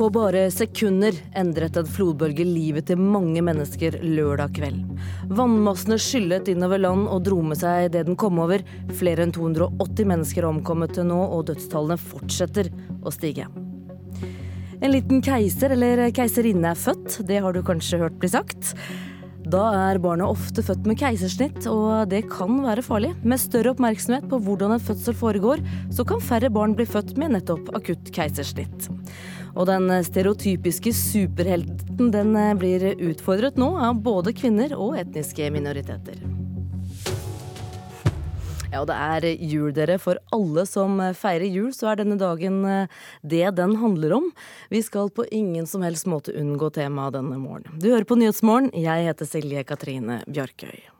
På bare sekunder endret en flodbølge livet til mange mennesker lørdag kveld. Vannmassene skyllet innover land og dro med seg det den kom over. Flere enn 280 mennesker er omkommet til nå, og dødstallene fortsetter å stige. En liten keiser eller keiserinne er født, det har du kanskje hørt bli sagt. Da er barnet ofte født med keisersnitt, og det kan være farlig. Med større oppmerksomhet på hvordan en fødsel foregår, så kan færre barn bli født med nettopp akutt keisersnitt. Og den stereotypiske superhelten den blir utfordret nå av både kvinner og etniske minoriteter. Ja, og det er jul, dere. For alle som feirer jul, så er denne dagen eh, det den handler om. Vi skal på ingen som helst måte unngå temaet denne morgenen. Du hører på Nyhetsmorgen. Jeg heter Silje Katrine Bjarkøy.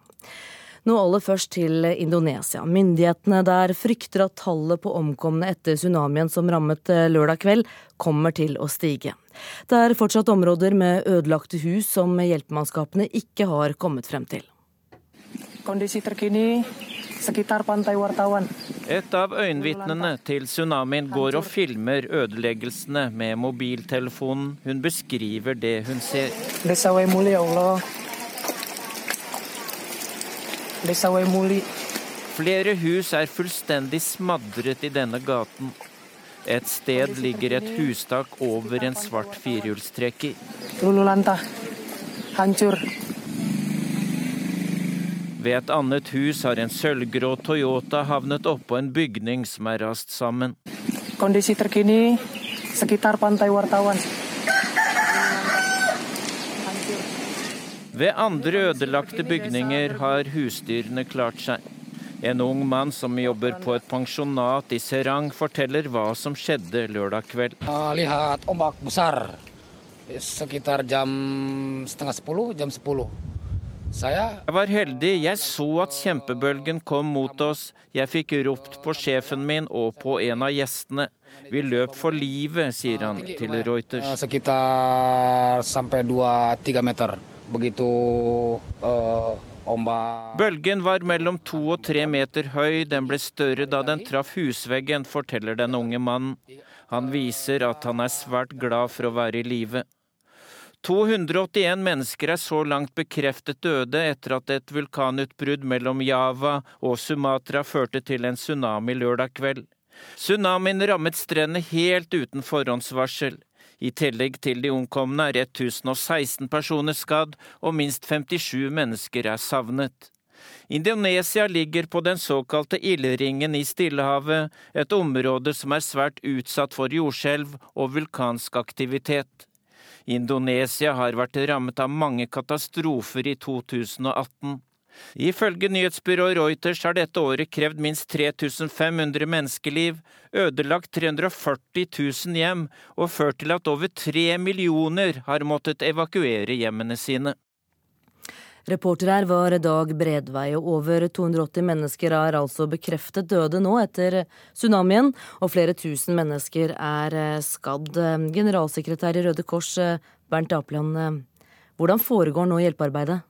Nå aller først til Indonesia. Myndighetene der frykter at tallet på omkomne etter tsunamien som rammet eh, lørdag kveld, kommer til å stige. Det er fortsatt områder med ødelagte hus som hjelpemannskapene ikke har kommet frem til. Kondisi terkini et av øyenvitnene til tsunamien går og filmer ødeleggelsene med mobiltelefonen. Hun beskriver det hun ser. Flere hus er fullstendig smadret i denne gaten. Et sted ligger et hustak over en svart firehjulstrekker. Ved et annet hus har en sølvgrå Toyota havnet oppå en bygning som er rast sammen. Kondisi terkini sekitar pantai wartawan. Ved andre ødelagte bygninger har husdyrene klart seg. En ung mann som jobber på et pensjonat i Serang, forteller hva som skjedde lørdag kveld. Lihat ombak besar sekitar jam setengah sepuluh, jam sepuluh. Jeg var heldig. Jeg så at kjempebølgen kom mot oss. Jeg fikk ropt på sjefen min og på en av gjestene. Vi løp for livet, sier han til Reuters. Bølgen var mellom to og tre meter høy. Den ble større da den traff husveggen, forteller den unge mannen. Han viser at han er svært glad for å være i live. 281 mennesker er så langt bekreftet døde etter at et vulkanutbrudd mellom Java og Sumatra førte til en tsunami lørdag kveld. Tsunamien rammet strendene helt uten forhåndsvarsel. I tillegg til de omkomne er 1016 personer skadd, og minst 57 mennesker er savnet. Indonesia ligger på den såkalte ildringen i Stillehavet, et område som er svært utsatt for jordskjelv og vulkansk aktivitet. Indonesia har vært rammet av mange katastrofer i 2018. Ifølge nyhetsbyrået Reuters har dette året krevd minst 3500 menneskeliv, ødelagt 340 000 hjem og ført til at over tre millioner har måttet evakuere hjemmene sine. Reporter her var Dag Bredvei, og over 280 mennesker er altså bekreftet døde nå etter tsunamien, og flere tusen mennesker er eh, skadd. Generalsekretær i Røde Kors, eh, Bernt Apeland, eh, hvordan foregår nå hjelpearbeidet?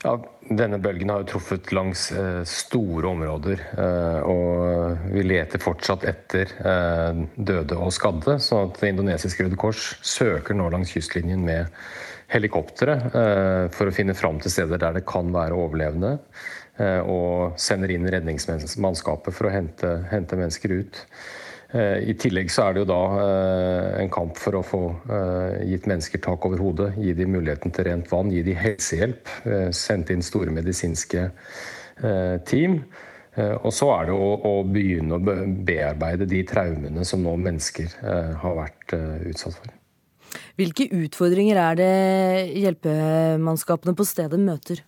Ja, denne bølgen har jo truffet langs eh, store områder. Eh, og vi leter fortsatt etter eh, døde og skadde. Så at Det indonesiske Røde Kors søker nå langs kystlinjen med helikoptre for å finne fram til steder der det kan være overlevende. Og sender inn redningsmannskapet for å hente, hente, mennesker ut. Eh, I tillegg så er det jo da en kamp for å få gitt mennesker tak over hodet. Gi dem muligheten til rent vann, gi dem helsehjelp. Sendt inn store medisinske team. Og så er det å, å, begynne å bearbeide de traumene som nå mennesker har vært utsatt for. Hvilke utfordringer er det hjelpemannskapene på stedet møter?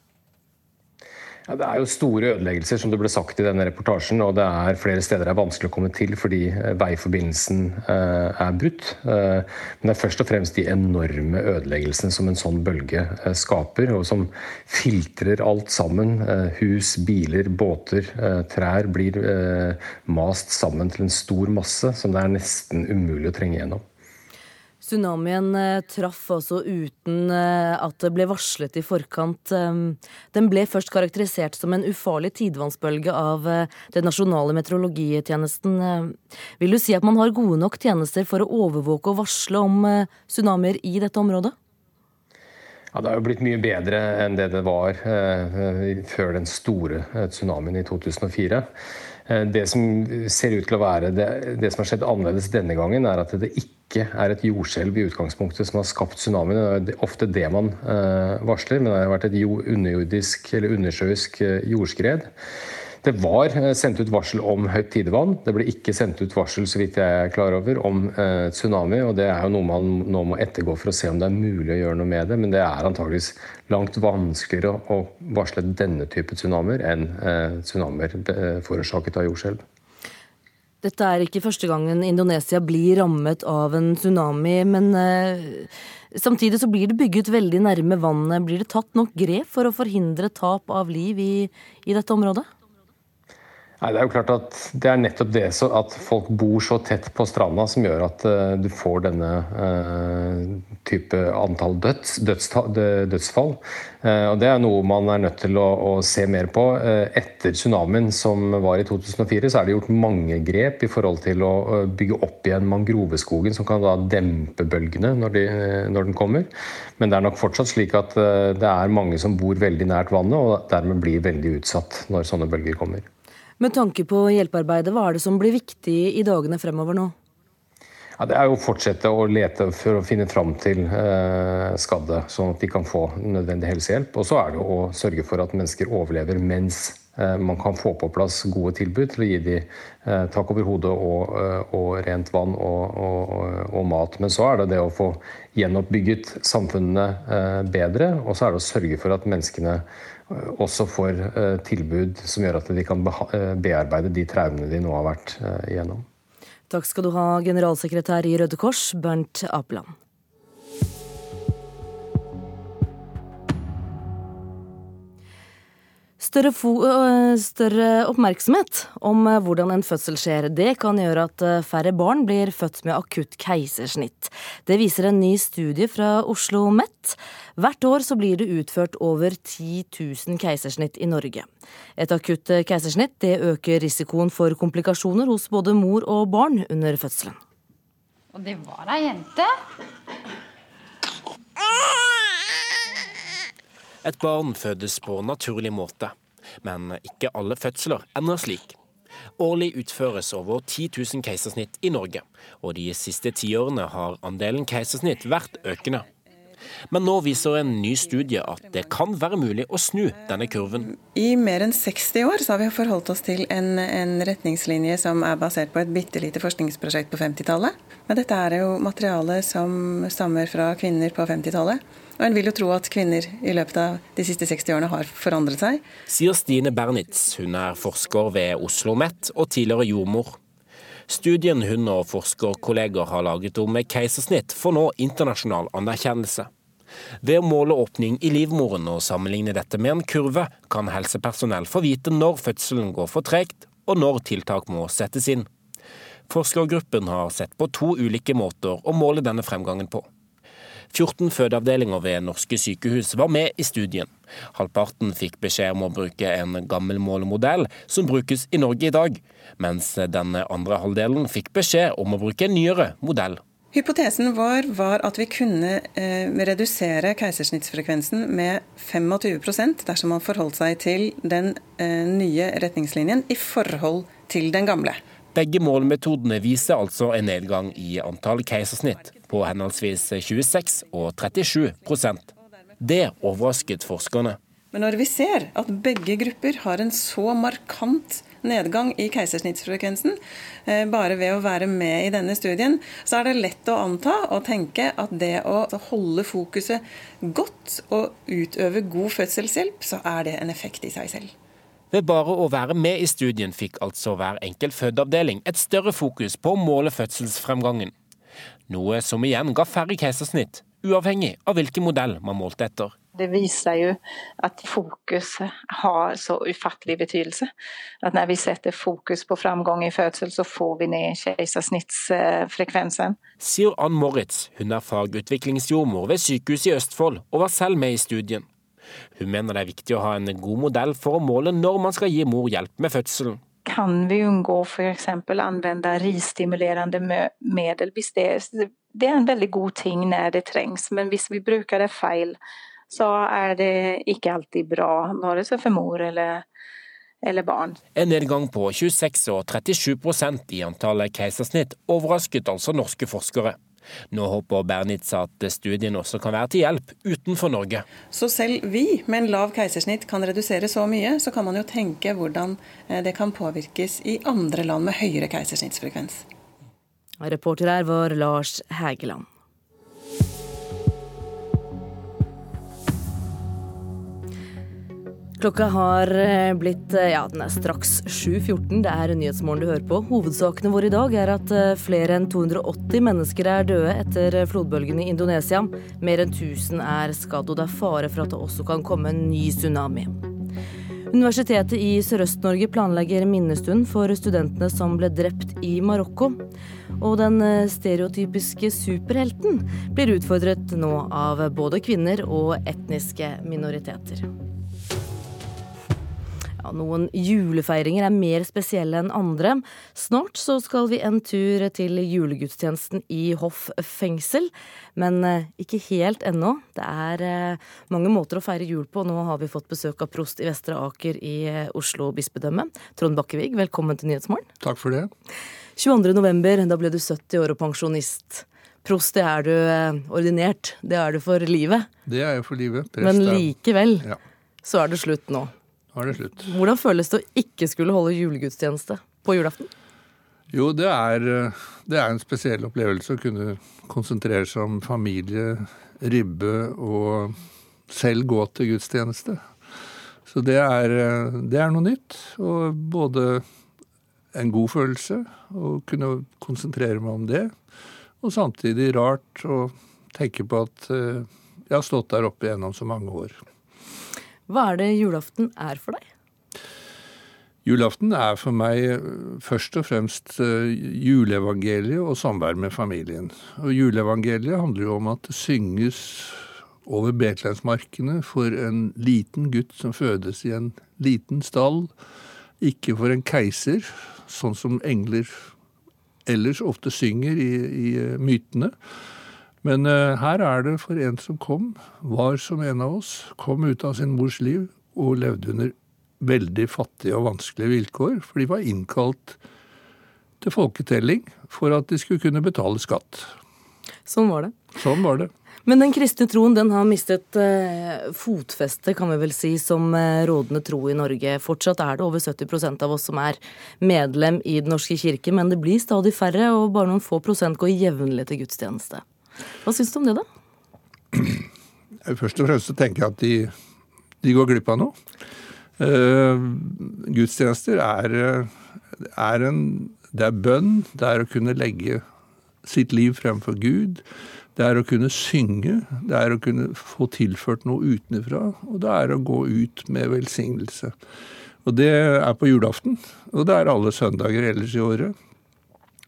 Ja, det er jo store ødeleggelser, som det ble sagt i denne reportasjen. Og det er flere steder det er vanskelig å komme til fordi eh, veiforbindelsen eh, er brutt. Eh, men det er først og fremst de enorme ødeleggelsene som en sånn bølge skaper, og som filtrer alt sammen. Hus, biler, båter, trær blir mast sammen til en stor masse som det er nesten umulig å trenge gjennom. Tsunamien eh, traff altså uten eh, at det ble varslet i forkant. Eh, den ble først karakterisert som en ufarlig tidevannsbølge av den nasjonale meteorologitjenesten. Vil du si at man har gode nok tjenester for å overvåke og varsle om tsunamier i dette området? Ja, Det har jo blitt mye bedre enn det det var eh, før den store tsunamien i 2004. Eh, det som ser ut til å være det, det, som har skjedd annerledes denne gangen, er at det ikke er et jordskjelv i utgangspunktet som har skapt tsunamien. Det er ofte det man uh, varsler, men det har vært et underjordisk eller undersjøisk uh, jordskred. Det var eh, sendt ut varsel om høyt tidevann. Det ble ikke sendt ut varsel så vidt jeg er klar over, om eh, tsunami. og Det er jo noe man nå må ettergå for å se om det er mulig å gjøre noe med det. Men det er antageligvis langt vanskeligere å varsle denne type tsunamier enn eh, tsunamier eh, forårsaket av jordskjelv. Dette er ikke første gangen Indonesia blir rammet av en tsunami, men eh, Samtidig så blir det bygget veldig nærme vannet. Blir det tatt nok grep for å forhindre tap av liv i, i dette området? Nei, Det er jo klart at det er nettopp det at folk bor så tett på stranda som gjør at uh, du får denne uh, type antall døds, dødsfall. Uh, og Det er noe man er nødt til å, å se mer på. etter tsunamien som var i 2004, så er det gjort mange grep i forhold til å bygge opp igjen mangroveskogen, som kan da dempe bølgene når, de, når den kommer. Men det er nok fortsatt slik at det er mange som bor veldig nært vannet, og dermed blir veldig utsatt når sånne bølger kommer. Med tanke på hjelpearbeidet, hva er det som blir viktig i dagene fremover nå? Ja, det er jo å fortsette å lete for å finne fram til eh, skadde, sånn at de kan få nødvendig helsehjelp. Og så er det å sørge for at mennesker overlever mens eh, man kan få på plass gode tilbud til å gi dem eh, tak over hodet og, eh, og rent vann og, og, og, mat. Men så er det det å få gjenoppbygget samfunnene eh, bedre, og så er det å sørge for at menneskene også får eh, tilbud som gjør at de kan eh, bearbeide de traumene de nå har vært igjennom. Takk skal du ha, generalsekretær i Røde Kors, Bernt Apeland. Større, større, oppmerksomhet om hvordan en fødsel skjer, det kan gjøre at færre barn blir født med akutt keisersnitt. Det viser en ny studie fra Oslo OsloMet. Hvert år så blir det utført over 10 000 keisersnitt i Norge. Et akutt keisersnitt det øker risikoen for komplikasjoner hos både mor og barn under fødselen. Og det var ei jente. Et barn fødes på naturlig måte, men ikke alle fødsler ender slik. Årlig utføres over 10 000 keisersnitt i Norge, og de siste tiårene har andelen keisersnitt vært økende. Men nå viser en ny studie at det kan være mulig å snu denne kurven. I mer enn 60 år har vi forholdt oss til en, en retningslinje som er basert på et bitte lite forskningsprosjekt på 50-tallet. Men dette er jo materiale som stammer fra kvinner på 50-tallet. Og en vil jo tro at kvinner i løpet av de siste 60 årene har forandret seg. Sier Stine Bernitz. Hun er forsker ved Oslo OsloMet og tidligere jordmor. Studien hun og forskerkolleger har laget om keisersnitt, får nå internasjonal anerkjennelse. Ved å måle åpning i livmoren og sammenligne dette med en kurve, kan helsepersonell få vite når fødselen går for tregt, og når tiltak må settes inn. Forskergruppen har sett på to ulike måter å måle denne fremgangen på. 14 fødeavdelinger ved norske sykehus var med i studien. Halvparten fikk beskjed om å bruke en gammel målemodell som brukes i Norge i dag, mens den andre halvdelen fikk beskjed om å bruke en nyere modell. Hypotesen vår var at vi kunne eh, redusere keisersnittsfrekvensen med 25% dersom man forholdt seg til den eh, nye retningslinjen i forhold til den gamle. Begge målemetodene viser altså en nedgang i antall keisersnitt på henholdsvis 26 og 37% Det overrasket forskerne. Men når vi ser at begge grupper har en så markant nedgang i keisersnittsfrekvensen eh, bare ved å være med i denne studien, så er det lett å anta og tenke at det å holde fokuset godt og utøve god fødselshjelp, så er det en effekt i seg selv. Ved bare å være med i studien fikk altså hver enkelt fødeavdeling et større fokus på å måle fødselsfremgangen. Noe som igjen ga færre keisersnitt, uavhengig av hvilken modell man målte etter. Det viser jo at fokus har så ufattelig betydelse. At når vi setter fokus på framgang i fødsel, så får vi ned keisersnittsfrekvensen. Sier Ann Moritz. Hun er fagutviklingsjordmor ved Sykehuset i Østfold, og var selv med i studien. Hun mener det er viktig å ha en god modell for å måle når man skal gi mor hjelp med fødselen. Kan vi unngå f.eks. anvende ristimulerende det, det er en veldig god ting når det trengs, men hvis vi bruker det feil, så er det ikke alltid bra, verken for mor eller, eller barn. En nedgang på 26 og 37% i antallet keisersnitt overrasket altså norske forskere. Nå håper Bernitz at studien også kan være til hjelp utenfor Norge. Så selv vi med en lav keisersnitt kan redusere så mye, så kan man jo tenke hvordan eh, det kan påvirkes i andre land med høyere keisersnittsfrekvens. Reporter her var Lars Hægeland. Klokka har eh, blitt eh, ja, den er straks 7.14. Det er Nyhetsmorgen du hører på. Hovedsakene våre i dag er at eh, flere enn 280 mennesker er døde etter flodbølgen i Indonesia. Mer enn 1000 er skadd, og det er fare for at det også kan komme en ny tsunami. Universitetet i Sørøst-Norge planlegger minnestund for studentene som ble drept i Marokko. Og den stereotypiske superhelten blir utfordret nå av både kvinner og etniske minoriteter. Ja, noen julefeiringer er mer spesielle enn andre. Snart så skal vi en tur til julegudstjenesten i Hoff fengsel, men eh, ikke helt ennå. Det er eh, mange måter å feire jul på. Nå har vi fått besøk av prost i Vestre Aker i eh, Oslo bispedømme. Trond Bakkevig, velkommen til Nyhetsmorgen. Takk for det. 22. november, da ble du 70 år og pensjonist. Prost, det er du ordinert. Det er du for livet. Det er jeg for livet. Prest, Men likevel ja. så er det slutt nå. Nå er det slutt. Hvordan føles det å ikke skulle holde julegudstjeneste på julaften? Jo, det er, det er en spesiell opplevelse å kunne konsentrere seg om familie, ribbe og selv gå til gudstjeneste. Så det er, det er noe nytt. Og både en god følelse å kunne konsentrere meg om det, og samtidig rart å tenke på at eh, jeg har stått der oppe gjennom så mange år. Hva er det julaften er for deg? Julaften er for meg eh, først og fremst eh, juleevangeliet og samvær med familien. Og Juleevangeliet handler jo om at det synges over Betlehemsmarkene for en liten gutt som fødes i en liten stall, ikke for en keiser, sånn som engler ellers ofte synger i, i eh, mytene. Men uh, her er det for en som kom, var som en av oss, kom ut av sin mors liv og levde under veldig fattige og vanskelige vilkår, for de var innkalt til folketelling for at de skulle kunne betale skatt. Sånn var det. Sånn var det. Men den kristne troen den har mistet eh, fotfeste, kan vi vel si, som eh, rådende tro i Norge. Fortsatt er det over 70% av oss som er medlem i Den norske kirke, men det blir stadig færre, og bare noen få prosent går jevnlig til gudstjeneste. Hva syns du om det, da? Først og fremst så tenker jeg at de, de går glipp av noe. Uh, gudstjenester er, er, en Det er bønn. Det er å kunne legge sitt liv fremfor Gud. Det er å kunne synge. Det er å kunne få tilført noe utenfra. Og det er å gå ut med velsignelse. Og det er på julaften. Og det er alle søndager ellers i året.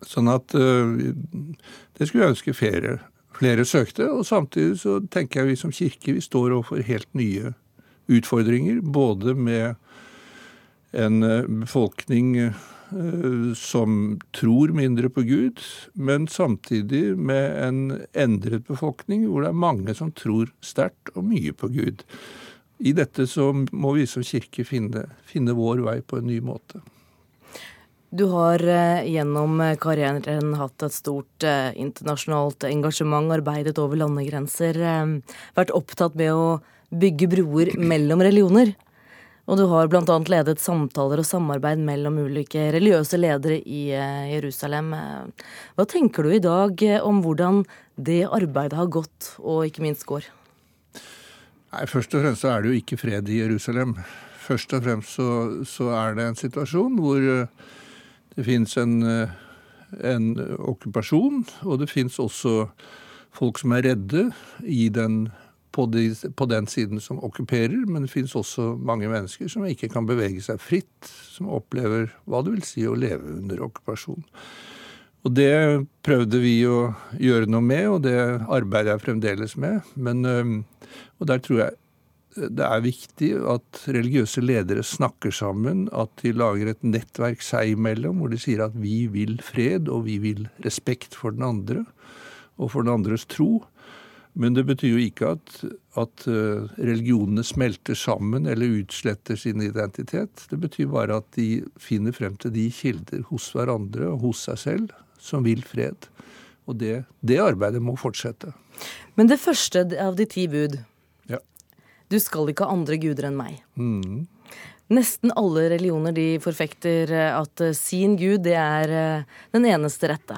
Sånn at uh, det skulle jeg ønske flere flere søkte. Og samtidig så tenker jeg vi som kirke vi står overfor helt nye utfordringer. Både med en eh, befolkning eh, som tror mindre på Gud, men samtidig med en endret befolkning hvor det er mange som tror sterkt og mye på Gud. I dette så må vi som kirke finne, finne vår vei på en ny måte. Du har eh, gjennom karrieren hatt et stort eh, internasjonalt engasjement, arbeidet over landegrenser, eh, vært opptatt med å bygge broer mellom religioner. Og du har bl.a. ledet samtaler og samarbeid mellom ulike religiøse ledere i Jerusalem. Hva tenker du i dag om hvordan det arbeidet har gått, og ikke minst går? Nei, Først og fremst så er det jo ikke fred i Jerusalem. Først og fremst så, så er det en situasjon hvor det fins en, eh, en, okkupasjon, og det fins også folk som er redde den på, de, på, den siden som okkuperer, men det finnes også mange mennesker som ikke kan bevege seg fritt, som opplever hva det vil si å leve under okkupasjon. Og det prøvde vi å gjøre noe med, og det arbeider jeg fremdeles med. Men, og der tror jeg det er viktig at religiøse ledere snakker sammen, at de lager et nettverk seg imellom hvor de sier at vi vil fred, og vi vil respekt for den andre og for den andres tro. Men det betyr jo ikke at, at eh, religionene smelter sammen eller utsletter sin identitet. Det betyr bare at de finner frem til de kilder hos hverandre og hos seg selv som vil fred. Og det, det arbeidet må fortsette. Men det første av de ti bud. Du skal ikke ha andre guder enn meg. Mm. Nesten alle religioner de forfekter at sin gud det er eh, den eneste rette.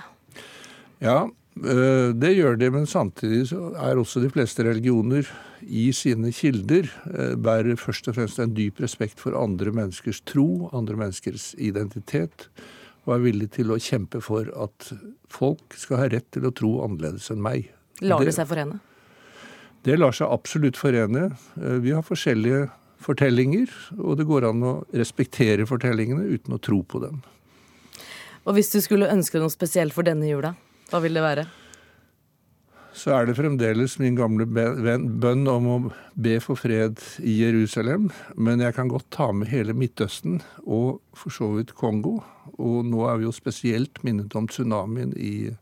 Ja, Eh, det gjør de, men samtidig så er også de fleste religioner i sine kilder eh, bærer først og fremst en dyp respekt for andre menneskers tro, andre menneskers identitet, og er villig til å kjempe for at folk skal ha rett til å tro annerledes enn meg. Lar det seg forene? Det lar seg absolutt forene. Eh, vi har forskjellige fortellinger, og det går an å respektere fortellingene uten å tro på dem. Og hvis du skulle ønske noe spesielt for denne jula? Hva vil det være? Så er det fremdeles min gamle bønn om å be for fred i Jerusalem. Men jeg kan godt ta med hele Midtøsten, og for så vidt Kongo. Og nå er vi jo spesielt minnet om tsunamien i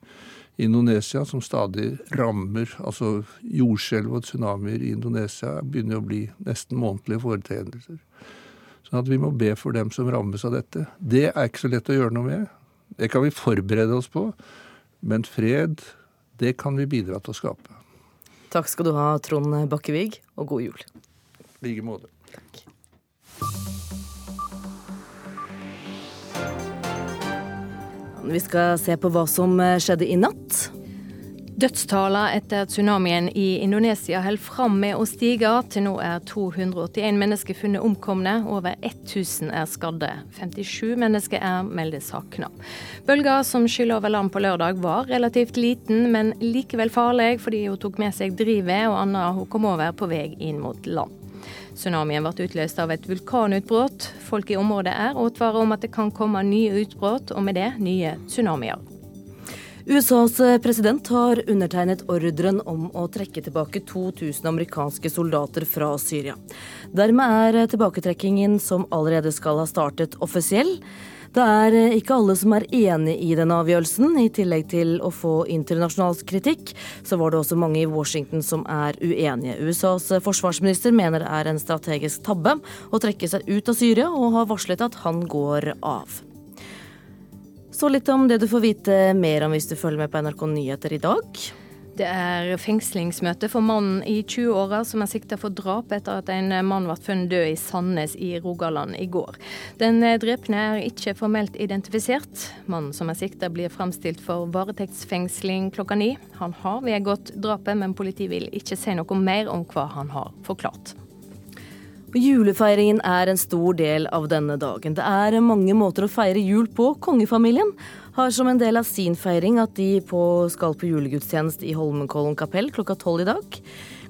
Indonesia, som stadig rammer. Altså jordskjelv og tsunamier i Indonesia begynner å bli nesten månedlige foreteelser. Sånn at vi må be for dem som rammes av dette. Det er ikke så lett å gjøre noe med. Det kan vi forberede oss på. Men fred, det kan vi bidra til å skape. Takk skal du ha, Trond Bakkevig, og god jul. I like måte. Vi skal se på hva som skjedde i natt. Dødstallene etter tsunamien i Indonesia holder fram med å stige. Til nå er 281 mennesker funnet omkomne, over 1000 er skadde. 57 mennesker er meldt savna. Bølga som skyller over land på lørdag var relativt liten, men likevel farlig fordi hun tok med seg drivet og annet hun kom over på vei inn mot land. Tsunamien ble utløst av et vulkanutbrudd. Folk i området er advart om at det kan komme nye utbrudd, og med det nye tsunamier. USAs president har undertegnet ordren om å trekke tilbake 2000 amerikanske soldater fra Syria. Dermed er tilbaketrekkingen som allerede skal ha startet, offisiell. Det er eh, ikke alle som er enig i denne avgjørelsen. I tillegg til å få internasjonal kritikk, så var det også mange i Washington som er uenige. USAs forsvarsminister mener det er en strategisk tabbe å trekke seg ut av Syria, og har varslet at han går av. Så litt om det du får vite mer om hvis du følger med på NRK Nyheter i dag. Det er fengslingsmøte for mannen i 20-åra som er sikta for drap etter at en mann ble funnet død i Sandnes i Rogaland i går. Den drepne er ikke formelt identifisert. Mannen som er sikta blir framstilt for varetektsfengsling klokka ni. Han har vedgått drapet, men politiet vil ikke si noe mer om hva han har forklart. Julefeiringen er en stor del av denne dagen. Det er mange måter å feire jul på. Kongefamilien har som en del av sin feiring at de på, skal på julegudstjeneste i Holmenkollen kapell klokka tolv i dag.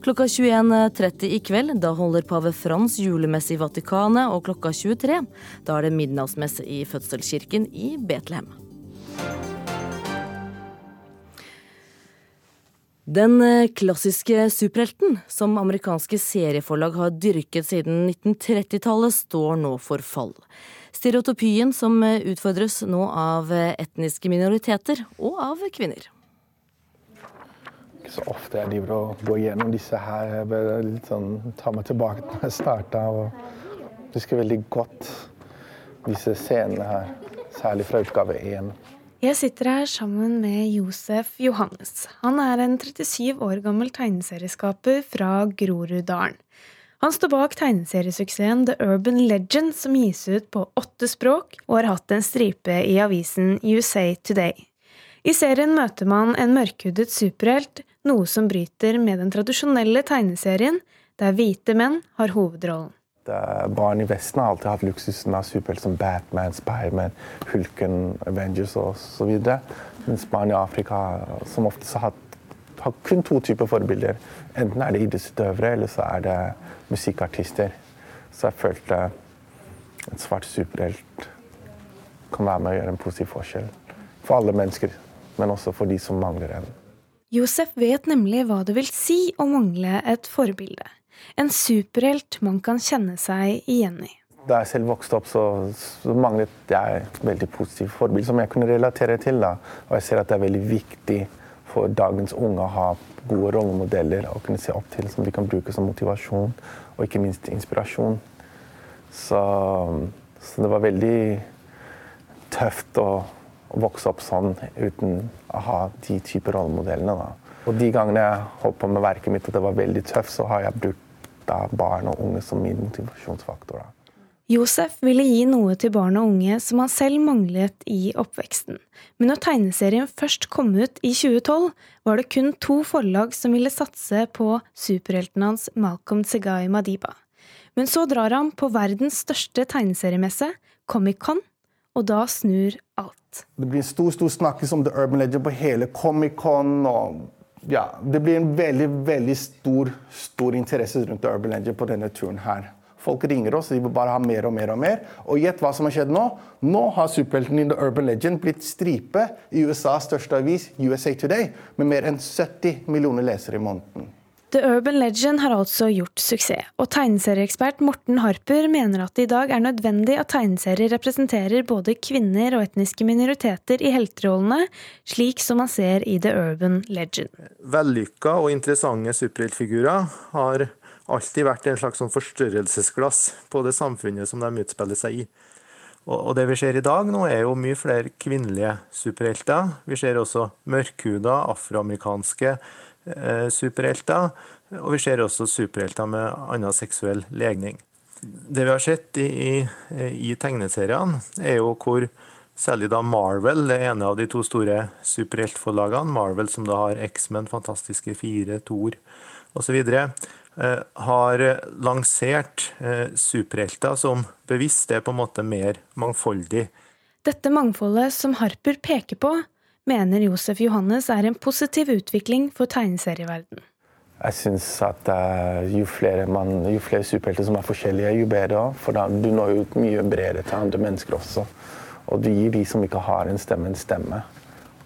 Klokka 21.30 i kveld da holder pave Frans julemesse i Vatikanet, og klokka 23 da er det midnattsmesse i fødselskirken i Betlehem. Den eh, klassiske superhelten, som amerikanske serieforlag har dyrket siden 1930-tallet, står nå for fall. Stereotypien som eh, utfordres nå av eh, etniske minoriteter og av kvinner. Ikke så ofte jeg driver og går gjennom disse her. Jeg bør litt sånn, ta meg tilbake til da jeg starta. Jeg husker veldig godt disse scenene her, særlig fra utgave én. Jeg sitter her sammen med Josef Johannes. Han er en 37 år gammel tegneserieskaper fra Groruddalen. Han står bak tegneseriesuksessen The Urban Legend, som gis ut på åtte språk, og har hatt en stripe i avisen USA Today. I serien møter man en mørkhudet superhelt, noe som bryter med den tradisjonelle tegneserien, der hvite menn har hovedrollen. Barn i Vesten har alltid hatt luksusen av superhelter som Batman, Spiderman, Hulken, Avengers osv. Mens barn i Afrika som oftest har hatt, har kun to typer forbilder. Enten er det idrettsutøvere, eller så er det musikkartister. Så jeg følte en svart superhelt kan være med å gjøre en positiv forskjell. For alle mennesker, men også for de som mangler en. Josef vet nemlig hva det vil si å mangle et forbilde. En superhelt man kan kjenne seg igjen i. Da jeg selv vokste opp, så, så manglet jeg et veldig positivt forbilde som jeg kunne relatere til. Da. Og jeg ser at det er veldig viktig for dagens unge å ha gode rollemodeller å kunne se opp til, som de kan bruke som motivasjon og ikke minst inspirasjon. Så, så det var veldig tøft å, å, vokse opp sånn uten å ha de typer rollemodellene. Da. Og de gangene jeg holdt på med verket mitt og det var veldig tøft, så har jeg brukt da, barn og unge som min motivasjonsfaktor. Da. Josef ville gi noe til barn og unge som han selv manglet i oppveksten. Men når tegneserien først kom ut i 2012, var det kun to forlag som ville satse på superhelten hans Malcolm Segai Madiba. Men så drar han på verdens største tegneseriemesse, Comic-Con, og da snur alt. Det blir stor stor snakkis om The Urban Legend på hele Comic-Con. og ja, Det blir en veldig veldig stor, stor interesse rundt The Urban Legend på denne turen her. Folk ringer oss, de vil bare ha mer og mer og mer. Og gjett hva som har skjedd nå? Nå har superhelten i The Urban Legend blitt stripe i USAs største avis, USA Today, med mer enn 70 millioner lesere i måneden. The Urban Legend har altså gjort suksess, og tegneserieekspert Morten Harper mener at det i dag er nødvendig at tegneserier representerer både kvinner og etniske minoriteter i helterollene, slik som man ser i The Urban Legend. Vellykka og interessante superheltfigurer har alltid vært en slags sånn forstørrelsesglass på det samfunnet som de utspiller seg i. Og det vi ser i dag nå, er jo mye flere kvinnelige superhelter. Vi ser også mørkhuda, afroamerikanske eh, superhelter. Og vi ser også superhelter med annen seksuell legning. Det vi har sett i, i, i tegneseriene, er jo hvor særlig da Marvel, det ene av de to store superheltforlagene, Marvel som da har X-Men, Fantastiske fire, Thor osv., har lansert eh, superhelter som bevisst er på en måte mer mangfoldig. Dette mangfoldet som Harper peker på, mener Josef Johannes er en positiv utvikling for tegneserieverden. Jeg syns at uh, jo, flere man, jo flere superhelter som er forskjellige, jo bedre. For da, du når jo mye bredere til andre mennesker også. Og du gir de som ikke har en stemme, en stemme.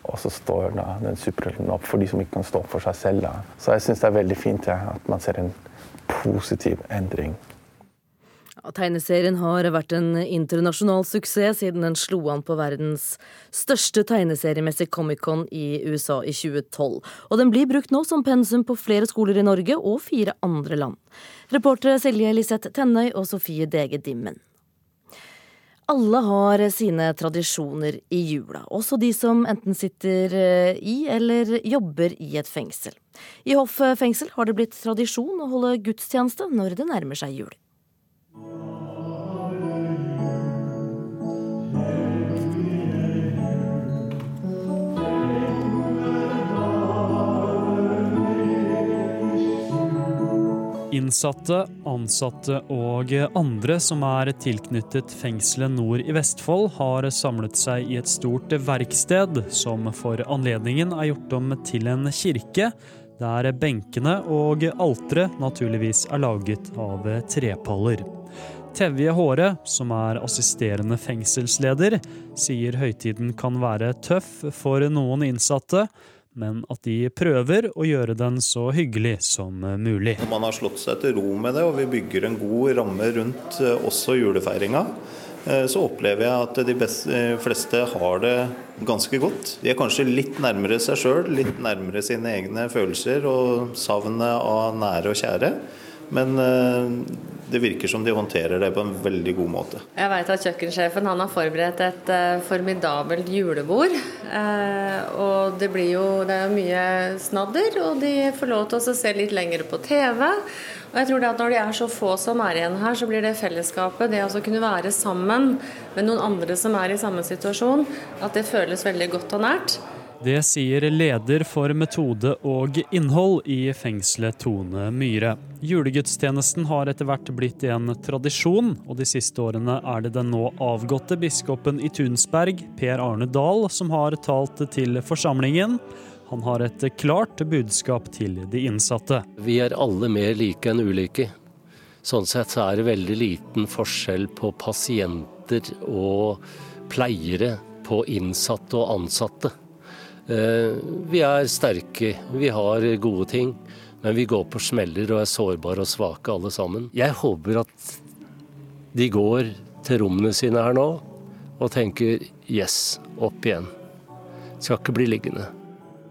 Og så står da den superhelten opp for de som ikke kan stå for seg selv. Da. Så jeg syns det er veldig fint ja, at man ser en positiv endring. Tegneserien har vært en internasjonal suksess siden den slo an på verdens største tegneseriemessig Comic-Con i USA i 2012. Og den blir brukt nå som pensum på flere skoler i Norge og fire andre land. Reportere Silje Eliseth Tennøy og Sofie Dege Dimmen. Alle har sine tradisjoner i jula, også de som enten sitter eh, i eller jobber i et fengsel. I Hoff fengsel har det blitt tradisjon å holde gudstjeneste når det nærmer seg jul. Innsatte, ansatte og andre som er tilknyttet fengselet nord i Vestfold, har samlet seg i et stort verksted som for anledningen er gjort om til en kirke, der benkene og alteret naturligvis er laget av trepaller. Tevje Håre, som er assisterende fengselsleder, sier høytiden kan være tøff for noen innsatte, men at de prøver å gjøre den så hyggelig som mulig. Man har slått seg til ro med det, og vi bygger en god ramme rundt eh, også julefeiringa. Eh, så opplever jeg at de beste, eh, fleste har det ganske godt. De er kanskje litt nærmere seg sjøl, litt nærmere sine egne følelser og savnet av nære og kjære. Men det virker som de håndterer det på en veldig god måte. Jeg vet at kjøkkensjefen har forberedt et uh, formidabelt julebord. Uh, og det blir jo det er mye snadder, og de får lov til å se litt lenger på TV. Og jeg tror det at Når de er så få som er igjen her, så blir det fellesskapet, det å kunne være sammen med noen andre som er i samme situasjon, at det føles veldig godt og nært. Det sier leder for metode og innhold i fengselet Tone Myhre. Julegudstjenesten har etter hvert blitt en tradisjon, og de siste årene er det den nå avgåtte biskopen i Tunsberg, Per Arne Dahl, som har talt til forsamlingen. Han har et klart budskap til de innsatte. Vi er alle mer like enn ulike. Sånn sett så er det veldig liten forskjell på pasienter og pleiere, på innsatte og ansatte. Eh, vi er sterke, vi har gode ting, men vi går på smeller og er sårbare og svake alle sammen. Jeg håper at de går til rommene sine her nå og tenker yes, opp igjen. Skal ikke bli liggende.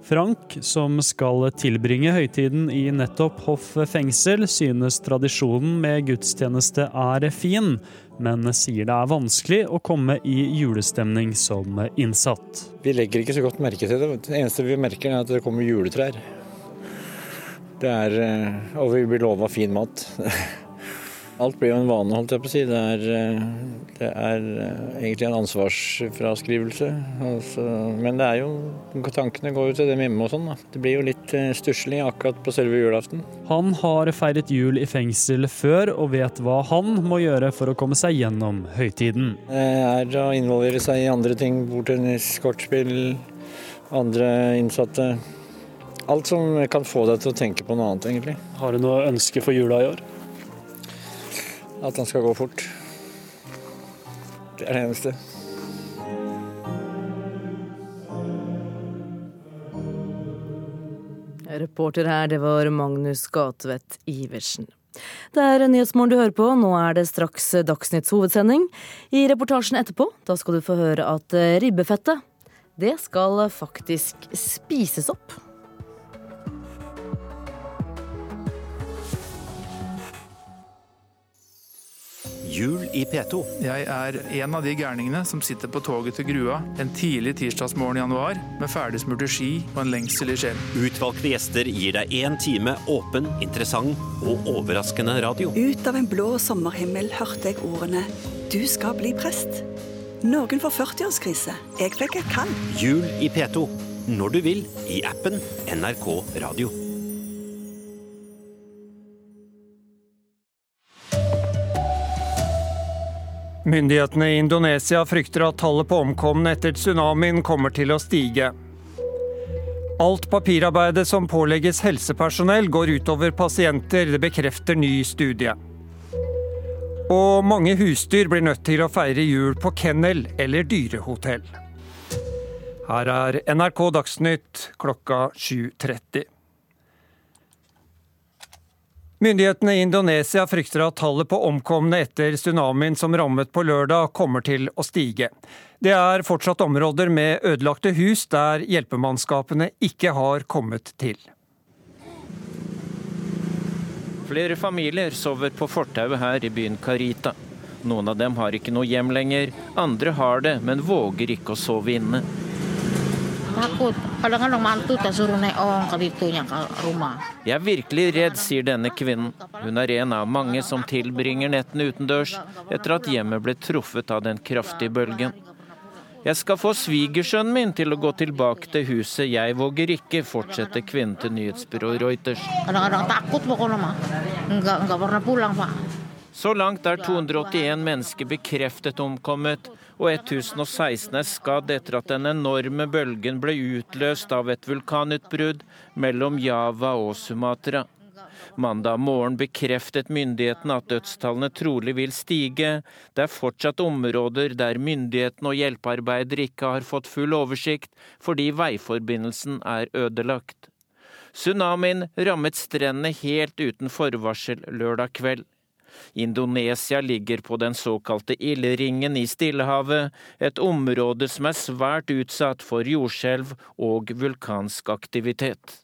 Frank, som skal tilbringe høytiden i nettopp Hoff fengsel, synes tradisjonen med gudstjeneste er fin, men sier det er vanskelig å komme i julestemning som innsatt. Vi legger ikke så godt merke til det. Det eneste vi merker, er at det kommer juletrær. Det er, eh, og vi blir lova fin mat. Alt blir jo en vane, holdt jeg på å si. Det er, eh, det er eh, egentlig en ansvarsfraskrivelse. Altså, men det er jo, tankene går jo til dem hjemme og sånn. Det blir jo litt eh, stusslig akkurat på selve julaften. Han har feiret jul i fengsel før, og vet hva han må gjøre for å komme seg gjennom høytiden. Det er å involvere seg i andre ting. Bordtennis, kortspill, andre innsatte. Alt som kan få deg til å tenke på noe annet, egentlig. Har du noe ønske for jula i år? At han skal gå fort. Det er det eneste. Reporter her, det var Magnus Gatvedt Iversen. Det er Nyhetsmorgen du hører på. Nå er det straks Dagsnytts hovedsending. I reportasjen etterpå da skal du få høre at ribbefettet, det skal faktisk spises opp. Jul i P2. Jeg er en av de gærningene som sitter på toget til Grua en tidlig tirsdagsmorgen i januar med ferdigsmurte ski og en lengsel i sjelen. Utvalgte gjester gir deg én time åpen, interessant og overraskende radio. Ut av en blå sommerhimmel hørte jeg ordene 'Du skal bli prest'. Noen får 40-årskrise. Jeg fikk et kall. Jul i P2. Når du vil, i appen NRK Radio. Myndighetene i Indonesia frykter at tallet på omkomne etter tsunamien kommer til å stige. Alt papirarbeidet som pålegges helsepersonell går utover pasienter, det bekrefter ny studie. Og mange husdyr blir nødt til å feire jul på kennel eller dyrehotell. Her er NRK Dagsnytt klokka 7.30. Myndighetene i Indonesia frykter at tallet på omkomne etter tsunamien som rammet på lørdag, kommer til å stige. Det er fortsatt områder med ødelagte hus der hjelpemannskapene ikke har kommet til. Flere familier sover på fortauet her i byen Karita. Noen av dem har ikke noe hjem lenger, andre har det, men våger ikke å sove inne. Jeg er virkelig redd, sier denne kvinnen. Hun er en av mange som tilbringer nettene utendørs etter at hjemmet ble truffet av den kraftige bølgen. Jeg skal få svigersønnen min til å gå tilbake til huset, jeg våger ikke, fortsetter kvinnen til nyhetsbyrået Reuters. Så langt er 281 mennesker bekreftet omkommet, og 1016 er skadd etter at den enorme bølgen ble utløst av et vulkanutbrudd mellom Java og Sumatra. Mandag morgen bekreftet myndighetene at dødstallene trolig vil stige. Det er fortsatt områder der myndighetene og hjelpearbeidere ikke har fått full oversikt fordi veiforbindelsen er ødelagt. Tsunamien rammet strendene helt uten forvarsel lørdag kveld. Indonesia ligger på den såkalte ildringen i Stillehavet, et område som er svært utsatt for jordskjelv og vulkansk aktivitet.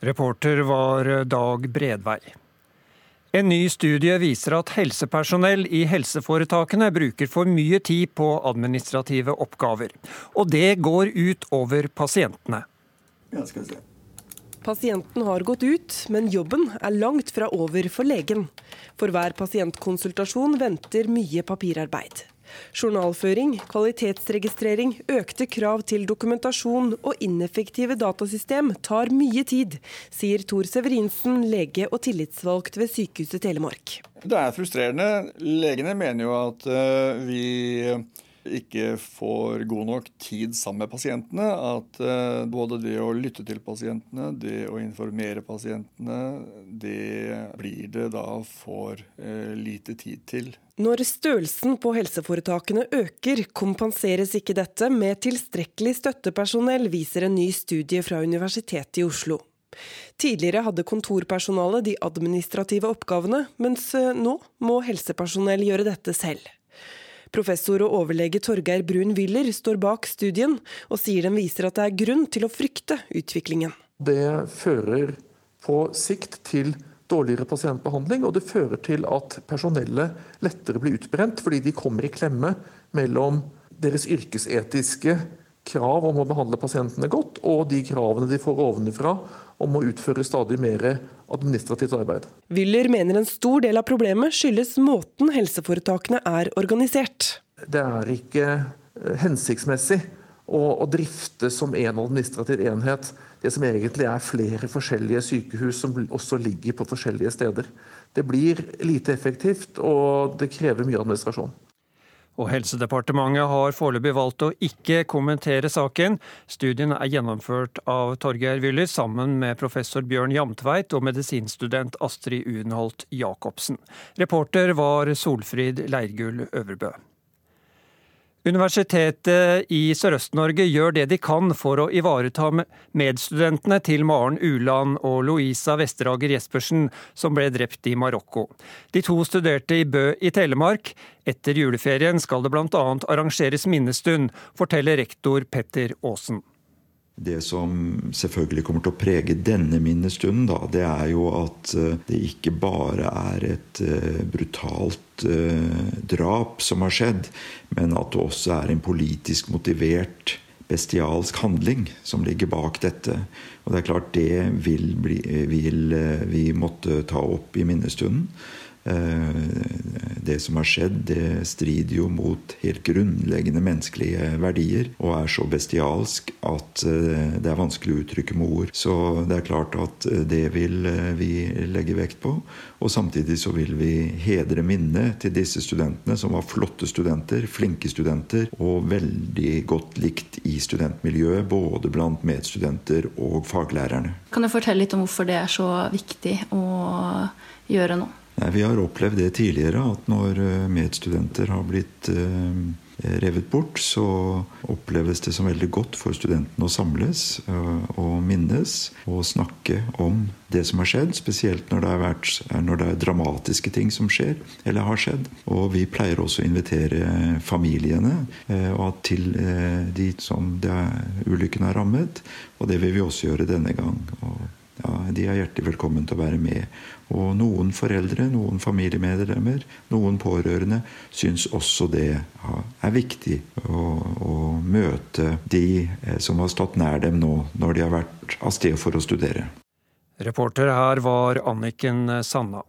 Reporter var Dag Bredvei. En ny studie viser at helsepersonell i helseforetakene bruker for mye tid på administrative oppgaver. Og det går ut over pasientene. Ja, skal vi se. Pasienten har gått ut, men jobben er langt fra over for legen. For hver pasientkonsultasjon venter mye papirarbeid. Journalføring, kvalitetsregistrering, økte krav til dokumentasjon og ineffektive datasystem tar mye tid, sier Tor Severinsen, lege og tillitsvalgt ved Sykehuset Telemark. Det er frustrerende. Legene mener jo at eh, vi ikke får god nok tid sammen med pasientene. At eh, både det å lytte til pasientene, det å informere pasientene, det blir det da for eh, lite tid til. Når størrelsen på helseforetakene øker, kompenseres ikke dette med tilstrekkelig støttepersonell, viser en ny studie fra Universitetet i Oslo. Tidligere hadde kontorpersonalet de administrative oppgavene, mens eh, nå må helsepersonell gjøre dette selv. Professor og overlege Torgeir Brun Wyller står bak studien, og sier den viser at det er grunn til å frykte utviklingen. Det fører på sikt til dårligere pasientbehandling, og det fører til at personellet lettere blir utbrent, fordi de kommer i klemme mellom deres yrkesetiske krav om å behandle pasientene godt, og de kravene de får ovenfra om å utføre stadig mer administrativt arbeid. Wyller mener en stor del av problemet skyldes måten helseforetakene er organisert. Det er ikke eh, hensiktsmessig å, drifte som en administrativ enhet det som egentlig er flere forskjellige sykehus som også ligger på forskjellige steder. Det blir lite effektivt, og det krever mye administrasjon. Og Helsedepartementet har foreløpig valgt å ikke kommentere saken. Studien er gjennomført av Torgeir Wyller sammen med professor Bjørn Jamtveit og medisinstudent Astrid Unholt Jacobsen. Reporter var Solfrid Leirgull Øverbø. Universitetet i Sørøst-Norge gjør det de kan for å ivareta medstudentene til Maren Uland og Louisa Vesterager Jespersen, som ble drept i Marokko. De to studerte i Bø i Telemark. Etter juleferien skal det bl.a. arrangeres minnestund, forteller rektor Petter Aasen. Det som selvfølgelig kommer til å prege denne minnestunden, da, det er jo at eh, det ikke bare er et eh, brutalt eh, drap som har skjedd, men at det også er en politisk motivert bestialsk handling som ligger bak dette. Og det er klart det vil, bli, vil vi måtte ta opp i minnestunden. Eh, det som har skjedd, det strider jo mot helt grunnleggende menneskelige verdier og er så bestialsk at eh, det er vanskelig å uttrykke med ord. Så det er klart at eh, det vil vi legge vekt på. Og samtidig så vil vi hedre minnet til disse studentene, som var flotte studenter, flinke studenter og veldig godt likt i studentmiljøet, både blant medstudenter og faglærerne. Kan du fortelle litt om hvorfor det er så viktig å gjøre nå? Nei, Vi har opplevd det tidligere, at når eh, medstudenter har blitt eh, revet bort, så oppleves det som veldig godt for studentene å samles eh, og minnes og snakke om det som har skjedd. Spesielt når det, vært, når det, er dramatiske ting som skjer eller har skjedd. Og vi pleier også å invitere familiene til de som ulykken har rammet. Og det vil vi også gjøre denne gang. Og ja, de er hjertelig velkommen til å være med og noen foreldre, noen familiemedlemmer, noen pårørende syns også det er viktig å, å, møte de eh, som har stått nær dem nå, når de har vært av sted for å studere. Reporter her var Anniken Sanna.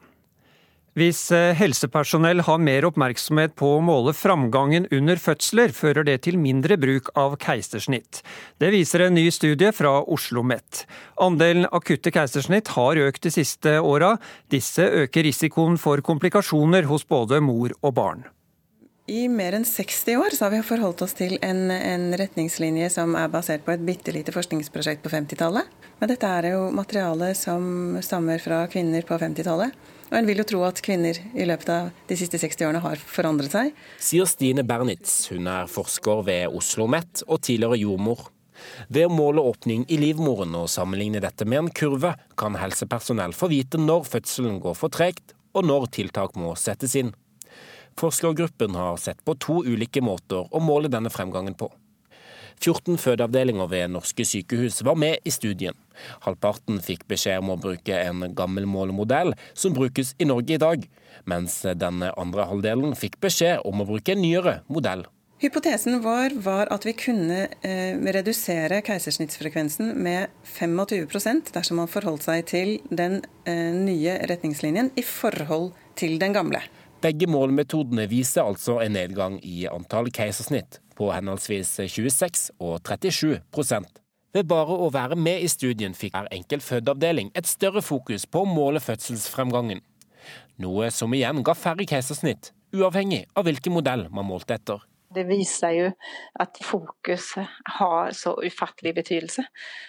Hvis eh, helsepersonell har mer oppmerksomhet på å måle framgangen under fødsler, fører det til mindre bruk av keisersnitt. Det viser en ny studie fra Oslo OsloMet. Andelen akutte keisersnitt har økt de siste åra. Disse øker risikoen for komplikasjoner hos både mor og barn. I mer enn 60 år har vi forholdt oss til en, en retningslinje som er basert på et bitte lite forskningsprosjekt på 50-tallet. Men dette er jo materiale som stammer fra kvinner på 50-tallet. Og en vil jo tro at kvinner i løpet av de siste 60 årene har forandret seg. Sier Stine Bernitz. Hun er forsker ved Oslo OsloMet og tidligere jordmor. Ved å måle åpning i livmoren og sammenligne dette med en kurve, kan helsepersonell få vite når fødselen går for tregt, og når tiltak må settes inn. Forskergruppen har sett på to ulike måter å måle denne fremgangen på. 14 fødeavdelinger ved norske sykehus var med i studien. Halvparten fikk beskjed om å bruke en gammel målemodell som brukes i Norge i dag, mens den andre halvdelen fikk beskjed om å bruke en nyere modell. Hypotesen vår var at vi kunne eh, redusere keisersnittsfrekvensen med 25% dersom man forholdt seg til den eh, nye retningslinjen i forhold til den gamle. Begge målmetodene viser altså en nedgang i antall keisersnitt på henholdsvis 26 og 37 prosent. Ved bare å være med i studien fikk hver enkelt fødeavdeling et større fokus på å måle fødselsfremgangen. Noe som igjen ga færre keisersnitt, uavhengig av hvilken modell man målte etter. Det viser jo at fokus har så ufattelig betydelse.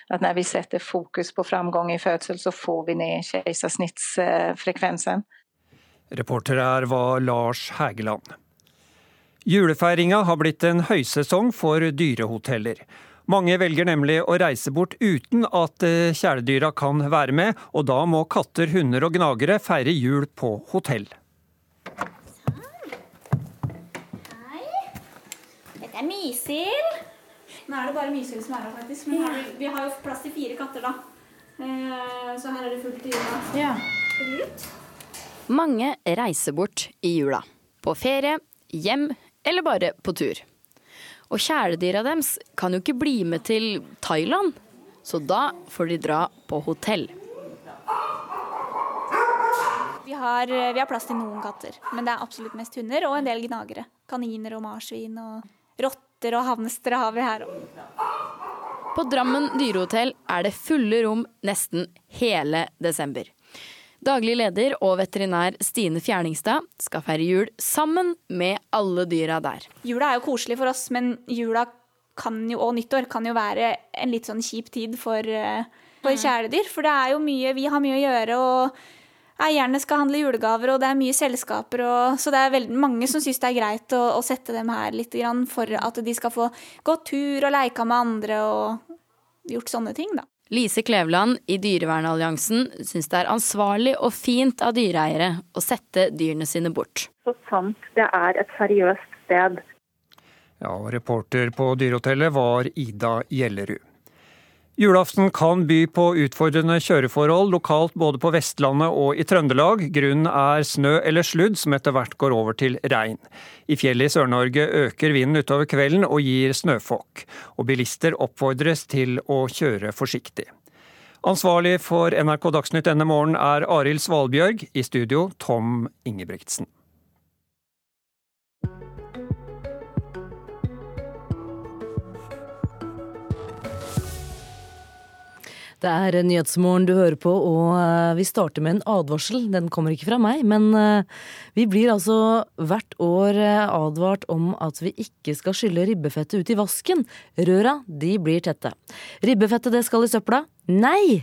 At når vi setter fokus på framgang i fødsel, så får vi ned keisersnittsfrekvensen. Reporter her var Lars Hægeland. Julefeiringa har blitt en høysesong for dyrehoteller. Mange velger nemlig å reise bort uten at eh, kjæledyra kan være med, og da må katter, hunder og gnagere feire jul på hotell. Hei. Dette er mysil. Nå er det bare mysil som er her, faktisk. Men her, vi har jo plass til fire katter, da. Eh, Så her er det fullt i jula. Ja. Mange reiser bort i jula. På ferie, hjem eller bare på tur. Og kjæledyra deres kan jo ikke bli med til Thailand, så da får de dra på hotell. Vi har, eh, vi har plass til noen katter, men det er absolutt mest hunder og en del gnagere. Kaniner og marsvin og rotter og havnestere har vi her òg. På Drammen dyrehotell er det fulle rom nesten hele desember. Daglig leder og veterinær Stine Fjerningstad skal feire jul sammen med alle dyra der. Jula er jo koselig for oss, men jula kan jo, og nyttår kan jo være en litt sånn kjip tid for, eh, for kjæledyr. For det er jo mye, vi har mye å gjøre, og eierne skal handle julegaver, og det er mye selskaper. Og, så det er veldig mange som syns det er greit å, å sette dem her litt grann, for at de skal få gå tur og leika med andre og gjort sånne ting, da. Lise Kleveland i Dyrevernalliansen syns det er ansvarlig og fint av dyreeiere å sette dyrene sine bort. Så sant det er et seriøst sted. Ja, Reporter på dyrehotellet var Ida Gjellerud. Julaften kan by på utfordrende kjøreforhold lokalt både på Vestlandet og i Trøndelag. Grunnen er snø eller sludd som etter hvert går over til regn. I fjellet i Sør-Norge øker vinden utover kvelden og gir snøfokk. Og bilister oppfordres til å kjøre forsiktig. Ansvarlig for NRK Dagsnytt denne morgenen er Arild Svalbjørg. I studio Tom Ingebrigtsen. Det er Nyhetsmorgen du hører på, og eh, vi starter med en advarsel. Den kommer ikke fra meg, men eh, vi blir altså hvert år eh, advart om at vi ikke skal skylle ribbefettet ut i vasken. Røra, de blir tette. Ribbefettet, det skal i søpla. Nei!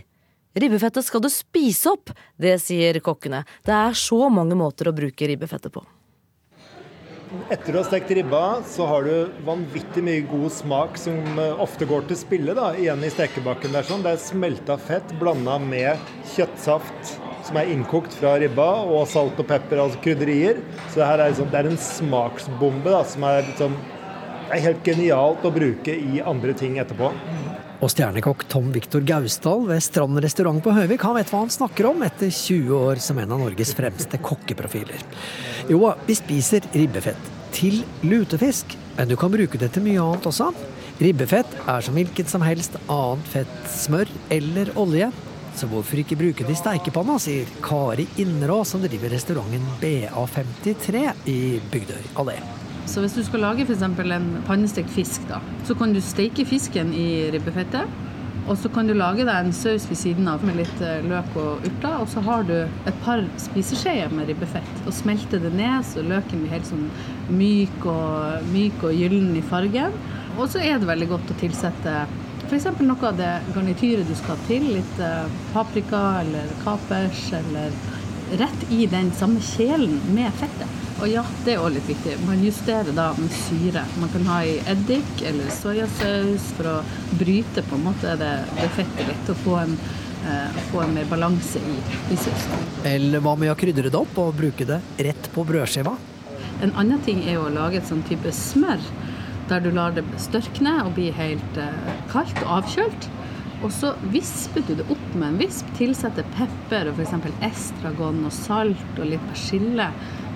Ribbefettet skal du spise opp, det sier kokkene. Det er så mange måter å bruke ribbefettet på. Etter å ha stekt ribba, så har du vanvittig mye god smak som eh, ofte går til spille da, igjen i stekebakken. der sånn. Det er smelta fett blanda med kjøttsaft som er innkokt fra ribba, og salt og pepper, altså krydderier. Så det, her er, liksom, det er en smaksbombe da, som er, liksom, er helt genialt å bruke i andre ting etterpå. Og stjernekokk Tom Viktor Gausdal ved Strand restaurant på Høvik, han vet hva han snakker om etter 20 år som en av Norges fremste kokkeprofiler. Jo, vi spiser ribbefett til lutefisk, men du kan bruke det til mye annet også. Ribbefett er som hvilket som helst annet fett, smør eller olje. Så hvorfor ikke bruke det i steikepanna, sier Kari Innerå, som driver restauranten BA53 i Bygdøy allé. Så hvis du skal lage f.eks. en pannestekt fisk, da, så kan du steike fisken i ribbefettet. Og så kan du lage deg en saus ved siden av med litt eh, løk og urter. Og så har du et par spiseskjeer med ribbefett. Og smelter det ned, så løken blir helt sånn myk og, myk og gyllen i fargen. Og så er det veldig godt å tilsette f.eks. noe av det garnityret du skal til. Litt eh, paprika eller kapers eller rett i den samme kjelen med fettet. Og ja, det er òg litt viktig. Man justerer da med syre. Man kan ha i eddik eller soyasaus for å bryte på en måte det, det fettet litt og få en, eh, få en mer balanse i, i sausen. Eller hva med å krydre det opp og bruke det rett på brødskiva? En annen ting er å lage et sånn type smør, der du lar det størkne og bli helt eh, kaldt og avkjølt. Og så visper du det opp med en visp, tilsetter pepper og f.eks. estragon og salt og litt persille.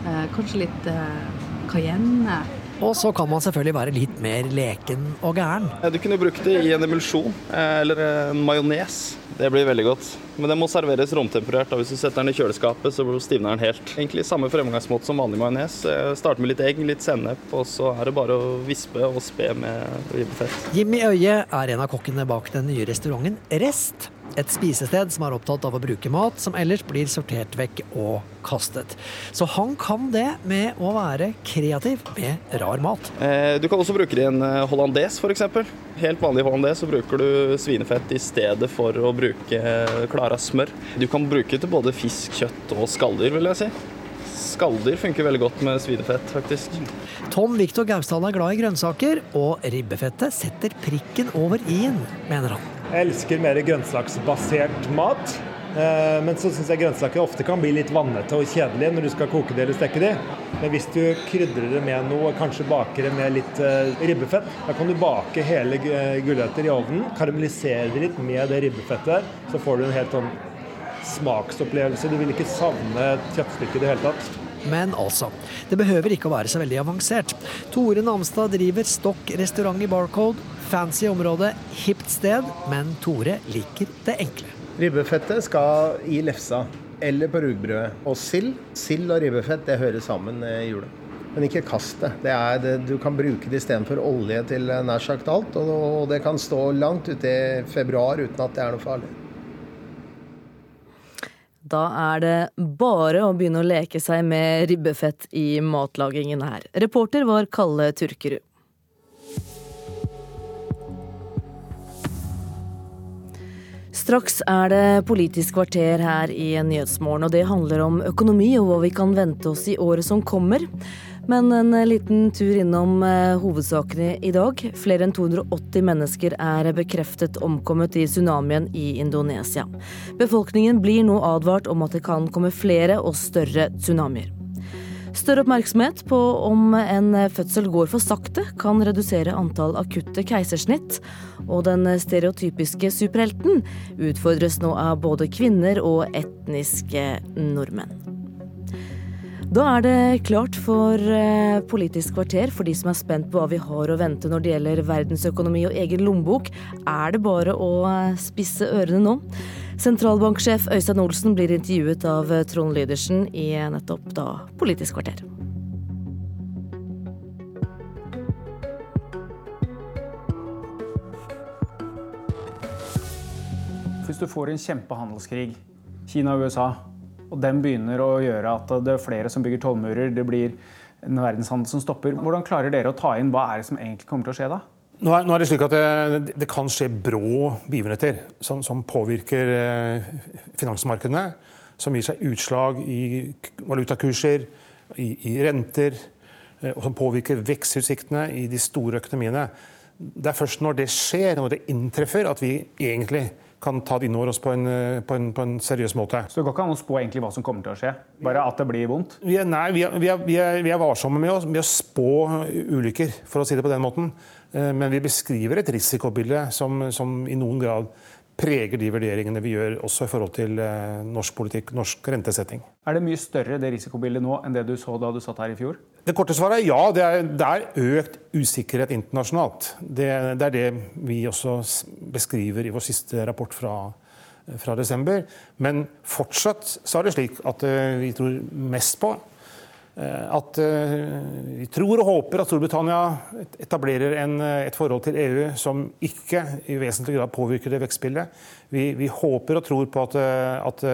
Eh, kanskje litt eh, cayenne. Og så kan man selvfølgelig være litt mer leken og gæren. Du kunne brukt det i en emulsjon eh, eller en majones. Det blir veldig godt. Men det må serveres romtemperert. Da. Hvis du setter den i kjøleskapet, så stivner den helt. Egentlig samme fremgangsmåte som vanlig majones. Starte med litt egg, litt sennep, og så er det bare å vispe og spe med ribbefett. Jimmy Øie er en av kokkene bak den nye restauranten Rest. Et spisested som er opptatt av å bruke mat som ellers blir sortert vekk og kastet. Så han kan det med å være kreativ med rar mat. Eh, du kan også bruke det i en eh, hollandes f.eks. Helt vanlig hollandes så bruker du svinefett i stedet for å bruke eh, Klara smør. Du kan bruke det til både fisk, kjøtt og skalldyr, vil jeg si. Skalldyr funker veldig godt med svinefett, faktisk. Tom Viktor Gausdal er glad i grønnsaker, og ribbefettet setter prikken over i-en, mener han. Jeg elsker mer grønnsaksbasert mat. Eh, men så syns jeg grønnsaker ofte kan bli litt vannete og kjedelige når du skal koke det eller steke de. Men hvis du krydrer det med noe, kanskje baker det med litt eh, ribbefett, da kan du bake hele gulrøtter i ovnen, karamellisere det litt med det ribbefettet, så får du en helt sånn smaksopplevelse. Du vil ikke savne et kjøttstykke i det hele tatt. Men altså, det behøver ikke å være så veldig avansert. Tore Namstad driver Stokk restaurant i Barcode. Fancy område, hipt sted, men Tore liker det enkle. Ribbefettet skal i lefsa eller på rugbrødet. Og sild. Sild og ribbefett det hører sammen i jula. Men ikke kast det. det, det du kan bruke det istedenfor olje til nær sagt alt. Og det kan stå langt ute i februar uten at det er noe farlig. Da er det bare å begynne å leke seg med ribbefett i matlagingen her. Reporter var Kalle Turkerud. Straks er det Politisk kvarter her i Nyhetsmorgen, og det handler om økonomi og hva vi kan vente oss i året som kommer. Men en liten tur innom eh, hovedsakene i dag. Flere enn 280 mennesker er bekreftet omkommet i tsunamien i Indonesia. Befolkningen blir nå advart om at det kan komme flere og større tsunamier. Større oppmerksomhet på om en fødsel går for sakte, kan redusere antall akutte keisersnitt. Og den stereotypiske superhelten utfordres nå av både kvinner og etniske nordmenn. Da er det klart for eh, Politisk kvarter for de som er spent på hva vi har å vente når det gjelder verdensøkonomi og egen lommebok. Er det bare å eh, spisse ørene nå? Sentralbanksjef Øystein Olsen blir intervjuet av eh, Trond Lydersen i nettopp da Politisk kvarter. Hvis du får en kjempehandelskrig, Kina og USA og den begynner å gjøre at det er flere som bygger tollmurer, det blir en verdenshandel som stopper. Hvordan klarer dere å ta inn hva er det som egentlig kommer til å skje da? Nå er, nå er det slik at det, det, kan skje brå begivenheter som, som påvirker eh, finansmarkedene. Som gir seg utslag i valutakurser, i, i renter, eh, og som påvirker vekstutsiktene i de store økonomiene. Det er først når det skjer, når det inntreffer, at vi egentlig kan ta det innover oss på en, eh, på, en, på en, seriøs måte. Så det går ikke an å spå egentlig hva som kommer til å skje? Bare at det blir vondt? Vi er, nei, vi er, vi er, vi er, vi er varsomme med å, med å, spå ulykker, for å si det på den måten. Eh, men vi beskriver et risikobilde som, som i noen grad preger de vurderingene vi gjør også i forhold til eh, norsk politikk, norsk rentesetting. Er det mye større det risikobildet nå enn det du så da du satt her i fjor? Det korte svaret er ja. Det er, det er økt usikkerhet internasjonalt. Det, det, er det vi også beskriver i vår siste rapport fra, fra desember. Men fortsatt så er det slik at uh, vi tror mest på at uh, vi tror og håper at Storbritannia etablerer en, et forhold til EU som ikke i vesentlig grad påvirker det vekstbildet. Vi, vi håper og tror på at, at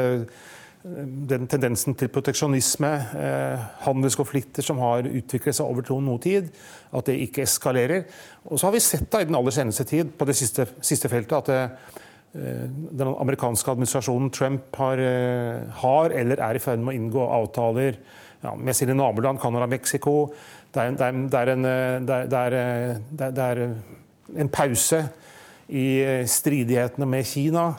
den tendensen til proteksjonisme, eh, handelskonflikter som har utviklet seg over noe tid, at det ikke eskalerer. Og så har vi sett da i den aller seneste tid på det siste, siste feltet at eh, den amerikanske administrasjonen Trump har, eh, har, eller er i ferd med å inngå avtaler ja, med sine naboland, Canada og Mexico. Det er, det, er en, det, er, det er en pause i stridighetene med Kina.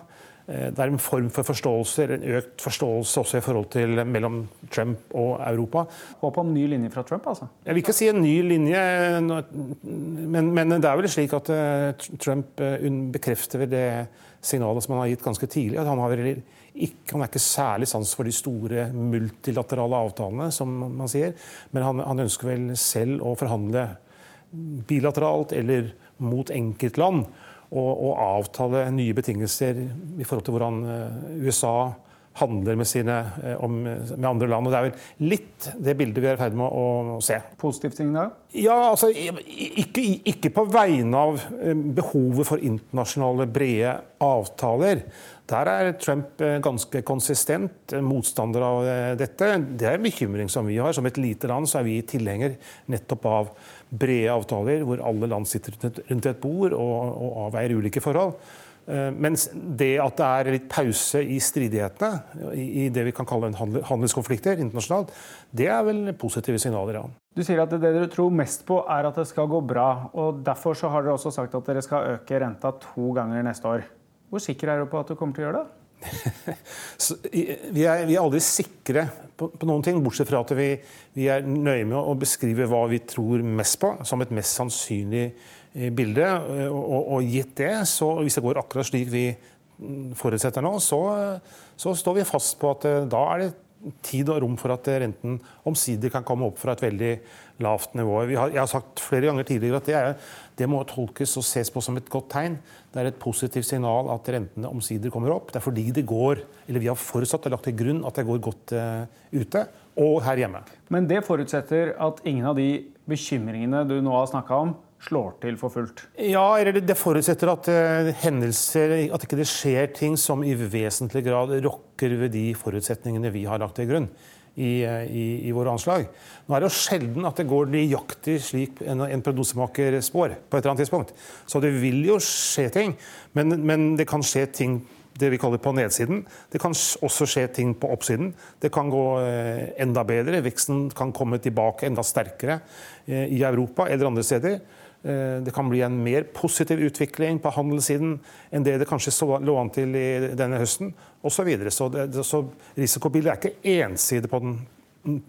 Eh, det er en form for forståelse, en økt forståelse også i forhold til mellom Trump og Europa. Håp om ny linje fra Trump, altså? Jeg vil ikke si en ny linje, men, men det er vel slik at eh, Trump eh, bekrefter det signalet som han har gitt ganske tidlig. at han, har ikke, han er ikke særlig sans for de store multilaterale avtalene, som man sier. Men han, han ønsker vel selv å forhandle bilateralt eller mot enkeltland og, og, avtale nye betingelser i forhold til hvordan eh, USA handler med, sine, om, med, andre land. og Det er vel litt det bildet vi er i ferd med å, å se. Positivt da? Ja, altså ikke, ikke, på vegne av behovet for internasjonale, brede avtaler. Der er Trump ganske konsistent motstander av dette. Det er en bekymring som vi har. Som et lite land så er vi tilhenger nettopp av brede avtaler hvor alle land sitter rundt et bord og, og avveier ulike forhold. Eh, mens det at det er litt pause i stridighetene, i det vi kan kalle handelskonflikter internasjonalt, det er vel positive signaler, ja. Du sier at det dere tror mest på, er at det skal gå bra. og Derfor så har dere også sagt at dere skal øke renta to ganger neste år. Hvor sikker er du på at du kommer til å gjøre det? vi, er, vi, er, aldri sikre på, på, noen ting, bortsett fra at vi, vi, er nøye med å beskrive hva vi tror mest på, som et mest sannsynlig bilde. Og, og gitt det, så hvis det går akkurat slik vi forutsetter nå, så, så står vi fast på at eh, da er det tid og rom for at renten omsider kan komme opp fra et veldig lavt nivå. Har, jeg har sagt flere ganger tidligere at det, er, det, må tolkes og ses på som et godt tegn. Det er et positivt signal at rentene omsider kommer opp. Det er fordi det går, eller vi har forutsatt og lagt til grunn at det går godt uh, ute, og her hjemme. Men det forutsetter at ingen av de bekymringene du nå har snakka om, slår til for fullt? Ja, eller det forutsetter at uh, hendelser At ikke det skjer ting som i vesentlig grad rokker ved de forutsetningene vi har lagt til grunn. I, uh, i, i, våre anslag. Nå er det jo sjelden at det går nøyaktig slik en, en prognosemaker spår. på et eller annet tidspunkt. Så det vil jo skje ting, men, men det kan skje ting det vi kaller på nedsiden. Det kan også skje ting på oppsiden. Det kan gå uh, enda bedre. Veksten kan komme tilbake enda sterkere i Europa eller andre steder. Eh, det kan bli en mer positiv utvikling på handelssiden enn det det kanskje lå an til i denne høsten, osv. Så, videre. så, så risikobildet er ikke ensidig på den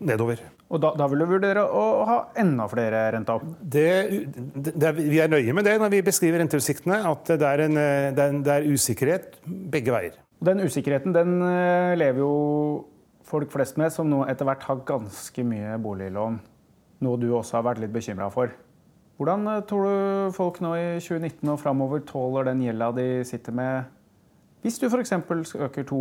nedover. Og da, da, vil du vurdere å ha enda flere renteopp? Det, det, vi er nøye med det når vi beskriver renteutsiktene, at det er, en, det, er en, det er, usikkerhet begge veier. Den usikkerheten den eh, lever jo folk flest med, som nå etter hvert har ganske mye boliglån. Noe du også har vært litt bekymra for. Hvordan eh, tror du folk nå i 2019 og framover tåler den gjelda de sitter med, hvis du f.eks. øker to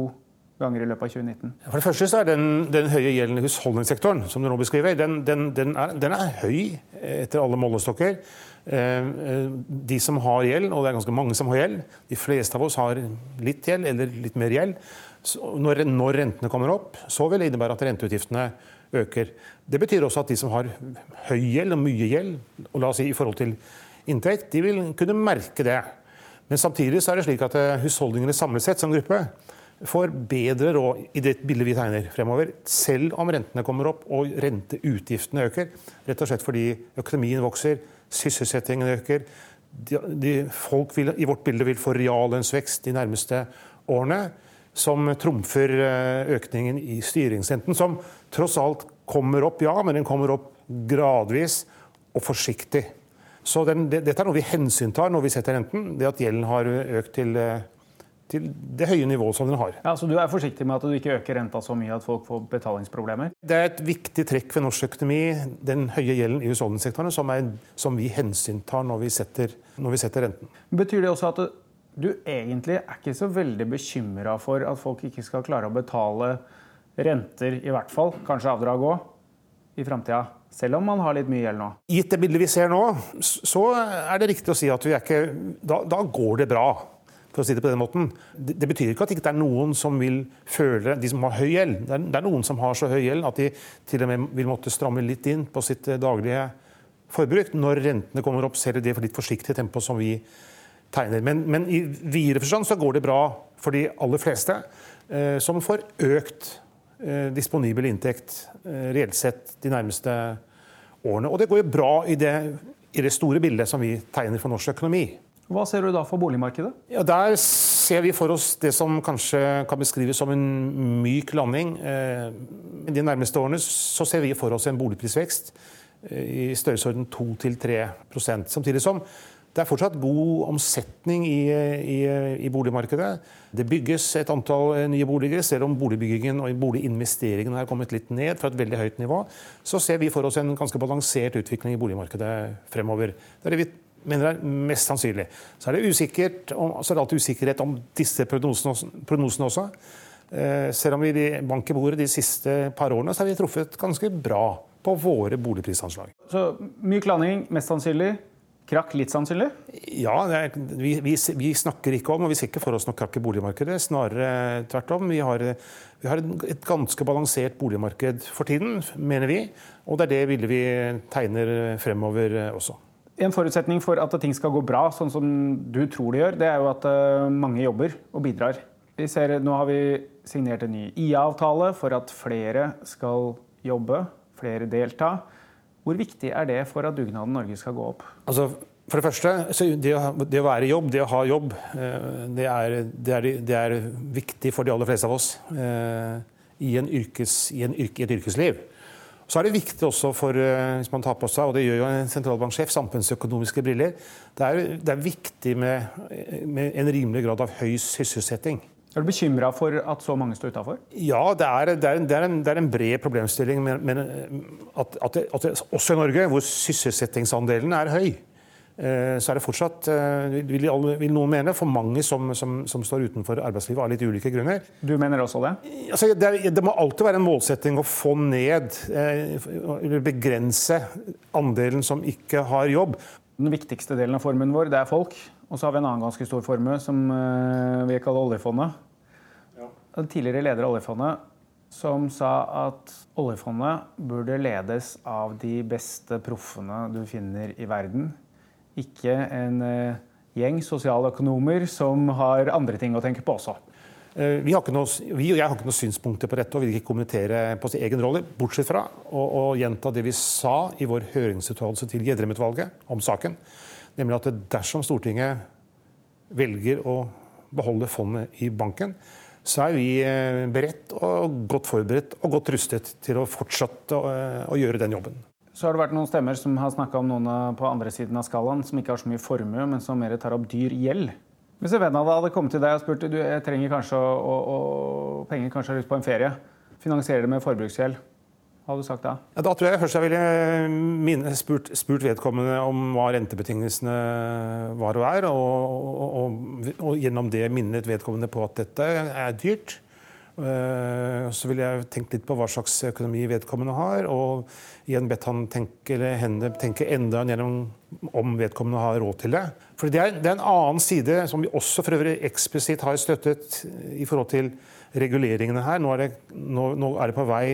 ganger i løpet av 2019? For det første så er den, den høye gjelden i husholdningssektoren, som du nå beskriver, den, den, den, er, den er, høy etter alle målestokker. Eh, eh, de som har gjeld, og det er ganske mange som har gjeld, de fleste av oss har litt gjeld eller litt mer gjeld. Når, når rentene kommer opp, så vil det innebære at renteutgiftene øker. Det betyr også at de som har høy gjeld og mye gjeld, og la oss si i forhold til inntekt, de vil kunne merke det. Men samtidig så er det slik at eh, husholdningene samlet sett som gruppe får bedre råd i det bildet vi tegner fremover, selv om rentene kommer opp og renteutgiftene øker. Rett og slett fordi økonomien vokser, sysselsettingen øker. De, de, folk vil, i vårt bilde vil få reallønnsvekst de nærmeste årene som trumfer eh, økningen i styringsrenten, som tross alt kommer opp, ja, men den kommer opp gradvis og forsiktig. Så den, det, Dette er noe vi hensyntar når vi setter renten, det at gjelden har økt til, til det høye nivået som den har. Ja, Så du er forsiktig med at du ikke øker renta så mye at folk får betalingsproblemer? Det er et viktig trekk ved norsk økonomi, den høye gjelden i husholdningssektoren, som, som vi hensyntar når vi, setter, når vi setter renten. Betyr det også at du egentlig er ikke så veldig bekymra for at folk ikke skal klare å betale renter, i hvert fall, kanskje avdrag òg, i framtida? Selv om man har litt mye gjeld nå? Gitt det bildet vi ser nå, så er det riktig å si at vi er ikke Da, da går det bra. For å si det på den måten. Det, det betyr ikke at det ikke er noen som vil føle De som har høy gjeld. Det det er noen som har så høy gjeld at de til og med vil måtte stramme litt inn på sitt daglige forbruk. Når rentene kommer opp, ser de det for litt forsiktig tempo som vi tegner. Men, men i videre forstand så går det bra for de aller fleste, eh, som får økt eh, disponibel inntekt eh, reelt sett de nærmeste årene. Og det går jo bra i det, i det store bildet som vi tegner for norsk økonomi. Hva ser du da for boligmarkedet? Ja, Der ser vi for oss det som kanskje kan beskrives som en myk landing. Men de nærmeste årene så ser vi for oss en boligprisvekst eh, i størrelsesorden 2-3 Samtidig som det er fortsatt god omsetning i, i, i, boligmarkedet. Det bygges et antall eh, nye boliger. Selv om boligbyggingen og boliginvesteringen har kommet litt ned fra et veldig høyt nivå, så ser vi for oss en ganske balansert utvikling i boligmarkedet fremover. Det er det vi mener er mest sannsynlig. Så er det, usikkert, så er det alltid usikkerhet om disse prognosene, også. Eh, selv om vi bank i bordet de siste par årene, så har vi truffet ganske bra på våre boligprisanslag. Så myk landing, mest sannsynlig. Krakk litt sannsynlig? Ja, er, vi, vi, vi, snakker ikke om, og vi ser ikke for oss noe krakk i boligmarkedet. Snarere tvert om. Vi har, vi har et ganske balansert boligmarked for tiden, mener vi. Og det er det bildet vi tegner fremover også. En forutsetning for at ting skal gå bra, sånn som du tror det gjør, det er jo at eh, mange jobber og bidrar. Vi ser, nå har vi signert en ny IA-avtale for at flere skal jobbe, flere delta. Hvor viktig er det for at dugnaden Norge skal gå opp? Altså, for det første, det å, være i jobb, det å ha jobb, eh, det er, det, er, det er, viktig for de aller fleste av oss eh, i, yrkes, i, yrke, i, et yrkesliv. Så er det viktig også for, eh, hvis man tar på seg, og det gjør jo en sentralbanksjef, samfunnsøkonomiske briller. Det er, det er viktig med, med en rimelig grad av høy sysselsetting. Er du bekymra for at så mange står utafor? Ja, det er, det, er en, det, er en, det er, en, bred problemstilling. Men, men at, at, at også i Norge, hvor sysselsettingsandelen er høy, eh, så er det fortsatt, eh, vil, noen mene, for mange som, som, som, står utenfor arbeidslivet av litt ulike grunner. Du mener også det? Altså, det, må alltid være en målsetting å få ned, eh, eller begrense, andelen som ikke har jobb. Den viktigste delen av formuen vår, det er folk. Og så har vi en annen ganske stor formue som vi kaller oljefondet. En tidligere leder av oljefondet som sa at oljefondet burde ledes av de beste proffene du finner i verden. Ikke en eh, gjeng sosialøkonomer som har andre ting å tenke på også. Eh, vi, noe, vi, og jeg har ikke noen synspunkter på dette og vil ikke kommentere på sin egen rolle, bortsett fra å gjenta det vi sa i vår høringsuttalelse til Gjedrem-utvalget om saken. Nemlig at dersom Stortinget velger å beholde fondet i banken, så er vi eh, beredt og godt forberedt og godt rustet til å fortsette å, eh, å gjøre den jobben. Så har det vært noen stemmer som har snakka om noen på andre siden av skalaen som ikke har så mye formue, men som mer tar opp dyr gjeld. Hvis en venn av deg hadde kommet til deg og spurt du, jeg trenger kanskje å, å, penger kanskje lyst på en ferie, finansierer det med forbruksgjeld, hadde du sagt da? Ja, da tror jeg først jeg ville spurt, spurt, vedkommende om hva rentebetingelsene var og er, og, og, og, og gjennom det minnet vedkommende på at dette er dyrt. Eh, så ville jeg tenkt litt på hva slags økonomi vedkommende har, og igjen bedt han tenke, eller henne tenke enda gjennom om vedkommende har råd til det. For det er, det er en annen side som vi også for øvrig eksplisitt har støttet i forhold til reguleringene her. Nå er det, nå, nå er det på vei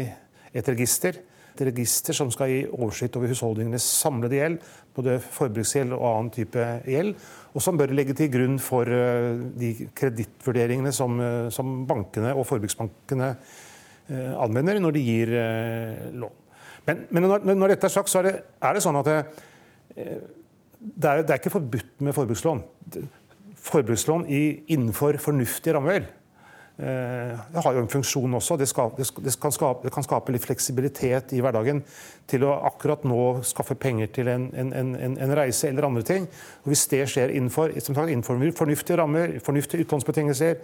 et register. Et register som skal gi oversikt over husholdningenes samlede gjeld, både forbruksgjeld og annen type gjeld, og som bør legge til grunn for eh, de kredittvurderingene som, eh, som, bankene og forbruksbankene eh, anvender når de gir lån. Men, men når, når, dette er sagt, så er det, er det sånn at det, det, er, det, er, ikke forbudt med forbrukslån. Forbrukslån i, innenfor fornuftige rammer det har jo en funksjon også. Det, skal, det, kan skape, det, kan skape, litt fleksibilitet i hverdagen til å akkurat nå skaffe penger til en, en, en, en reise eller andre ting. Og hvis det skjer innenfor, innenfor fornuftige rammer, fornuftige utlånsbetingelser,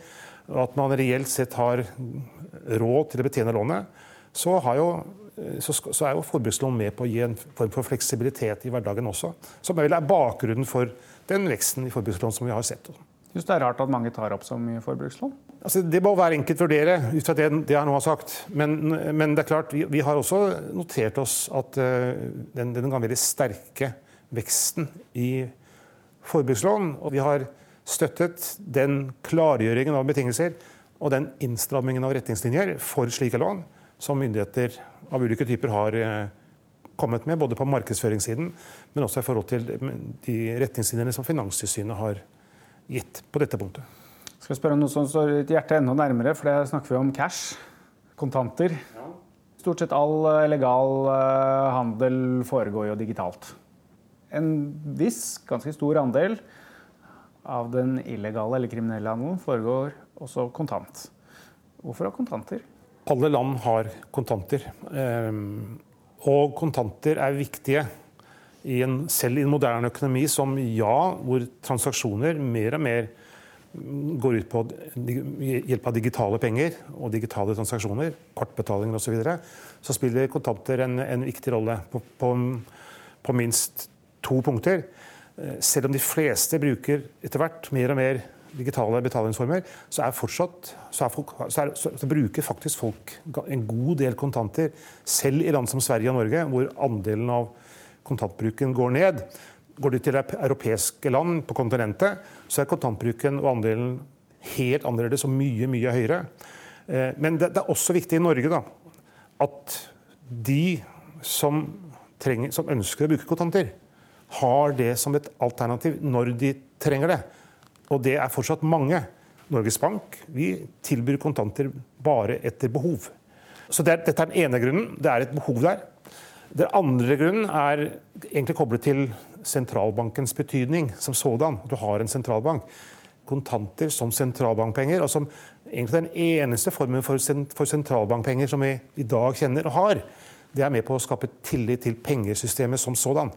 og at man reelt sett har råd til å betjene lånet, så, jo, så, så er jo forbrukslån med på å gi en form for fleksibilitet i hverdagen også. Som vel er bakgrunnen for den veksten i forbrukslån som vi har sett. Syns det er rart at mange tar opp så mye forbrukslån? Altså, det må hver enkelt vurdere ut fra det, det jeg nå har sagt. Men, men, det er klart, vi, vi, har også notert oss at uh, den, den veldig sterke veksten i forbrukslån, og vi har støttet den klargjøringen av betingelser og den innstrammingen av retningslinjer for slike lån som myndigheter av ulike typer har uh, kommet med, både på markedsføringssiden, men også i forhold til de retningslinjene som Finanstilsynet har gitt på dette punktet. Skal spørre om noe som står ditt hjerte enda nærmere, for det snakker vi om cash. Kontanter. Ja. Stort sett all eh, legal eh, handel foregår jo digitalt. En viss, ganske stor andel av den illegale eller kriminelle handelen foregår også kontant. Hvorfor ha kontanter? Alle land har kontanter. Ehm, og kontanter er viktige. I en, selv i en moderne økonomi som ja, hvor transaksjoner mer og mer går ut på hjelp av digitale penger og digitale transaksjoner, kortbetalinger osv., så, videre, så spiller kontanter en, en viktig rolle på, på, på, minst to punkter. Eh, selv om de fleste bruker etter hvert mer og mer digitale betalingsformer, så, er fortsatt, så, er folk, så, er, så, bruker faktisk folk en god del kontanter, selv i land som Sverige og Norge, hvor andelen av kontantbruken går ned. Går du til europeiske land på kontinentet, så er kontantbruken og andelen helt annerledes og mye, mye høyere. Eh, men det, er også viktig i Norge da, at de som, trenger, som ønsker å bruke kontanter, har det som et alternativ når de trenger det. Og det er fortsatt mange. Norges Bank vi tilbyr kontanter bare etter behov. Så det er, Dette er den ene grunnen. Det er et behov der. Den andre grunnen er egentlig koblet til sentralbankens betydning som sådan. Du har en sentralbank. Kontanter som sentralbankpenger, og som egentlig den eneste formen for, sentralbankpenger som vi i dag kjenner og har, det er med på å skape tillit til pengesystemet som sådan.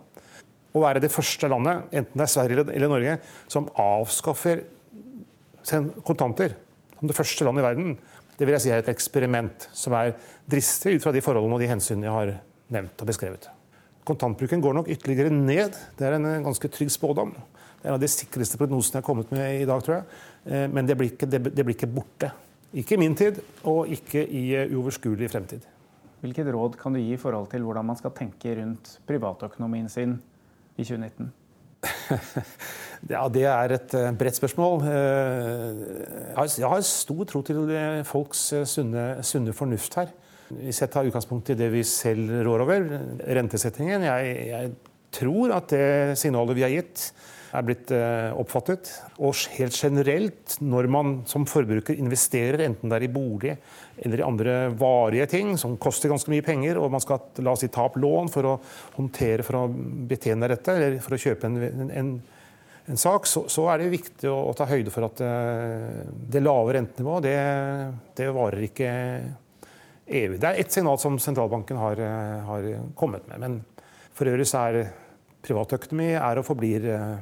Å være det første landet, enten det er Sverige eller Norge, som avskaffer kontanter som det første landet i verden, det vil jeg si er et eksperiment som er dristig ut fra de forholdene og de hensynene jeg har nevnt og beskrevet. Kontantbruken går nok ytterligere ned. Det er en ganske trygg spådom. Det er en av de sikreste prognosene jeg har kommet med i dag, tror jeg. Eh, men det blir ikke, det, blir ikke borte. Ikke i min tid, og ikke i eh, uoverskuelig fremtid. Hvilket råd kan du gi i forhold til hvordan man skal tenke rundt privatøkonomien sin i 2019? ja, Det er et eh, bredt spørsmål. Jeg har stor tro til folks sunne, sunne fornuft her. Hvis jeg tar utgangspunkt i det vi selv rår over, rentesettingen jeg, jeg tror at det signalet vi har gitt, er blitt eh, oppfattet. Og helt generelt, når man som forbruker investerer, enten det er i bolig eller i andre varige ting som koster ganske mye penger, og man skal la oss si, ta opp lån for å håndtere, for å betjene dette, eller for å kjøpe en, en, en sak, så, så, er det viktig å, å ta høyde for at det, det lave rentenivået, det, det varer ikke evig. Det er ett signal som sentralbanken har, eh, har, kommet med. Men for øvrig så er privatøkonomi er og forblir uh,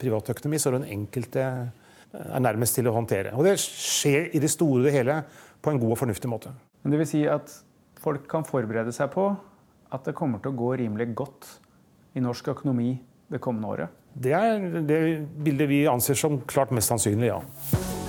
privatøkonomi, så den enkelte eh, er nærmest til å håndtere. Og Det skjer i det store og hele på en god og fornuftig måte. Men det vil si at folk kan forberede seg på at det kommer til å gå rimelig godt i norsk økonomi det kommende året? Det er det bildet vi anser som klart mest sannsynlig, ja.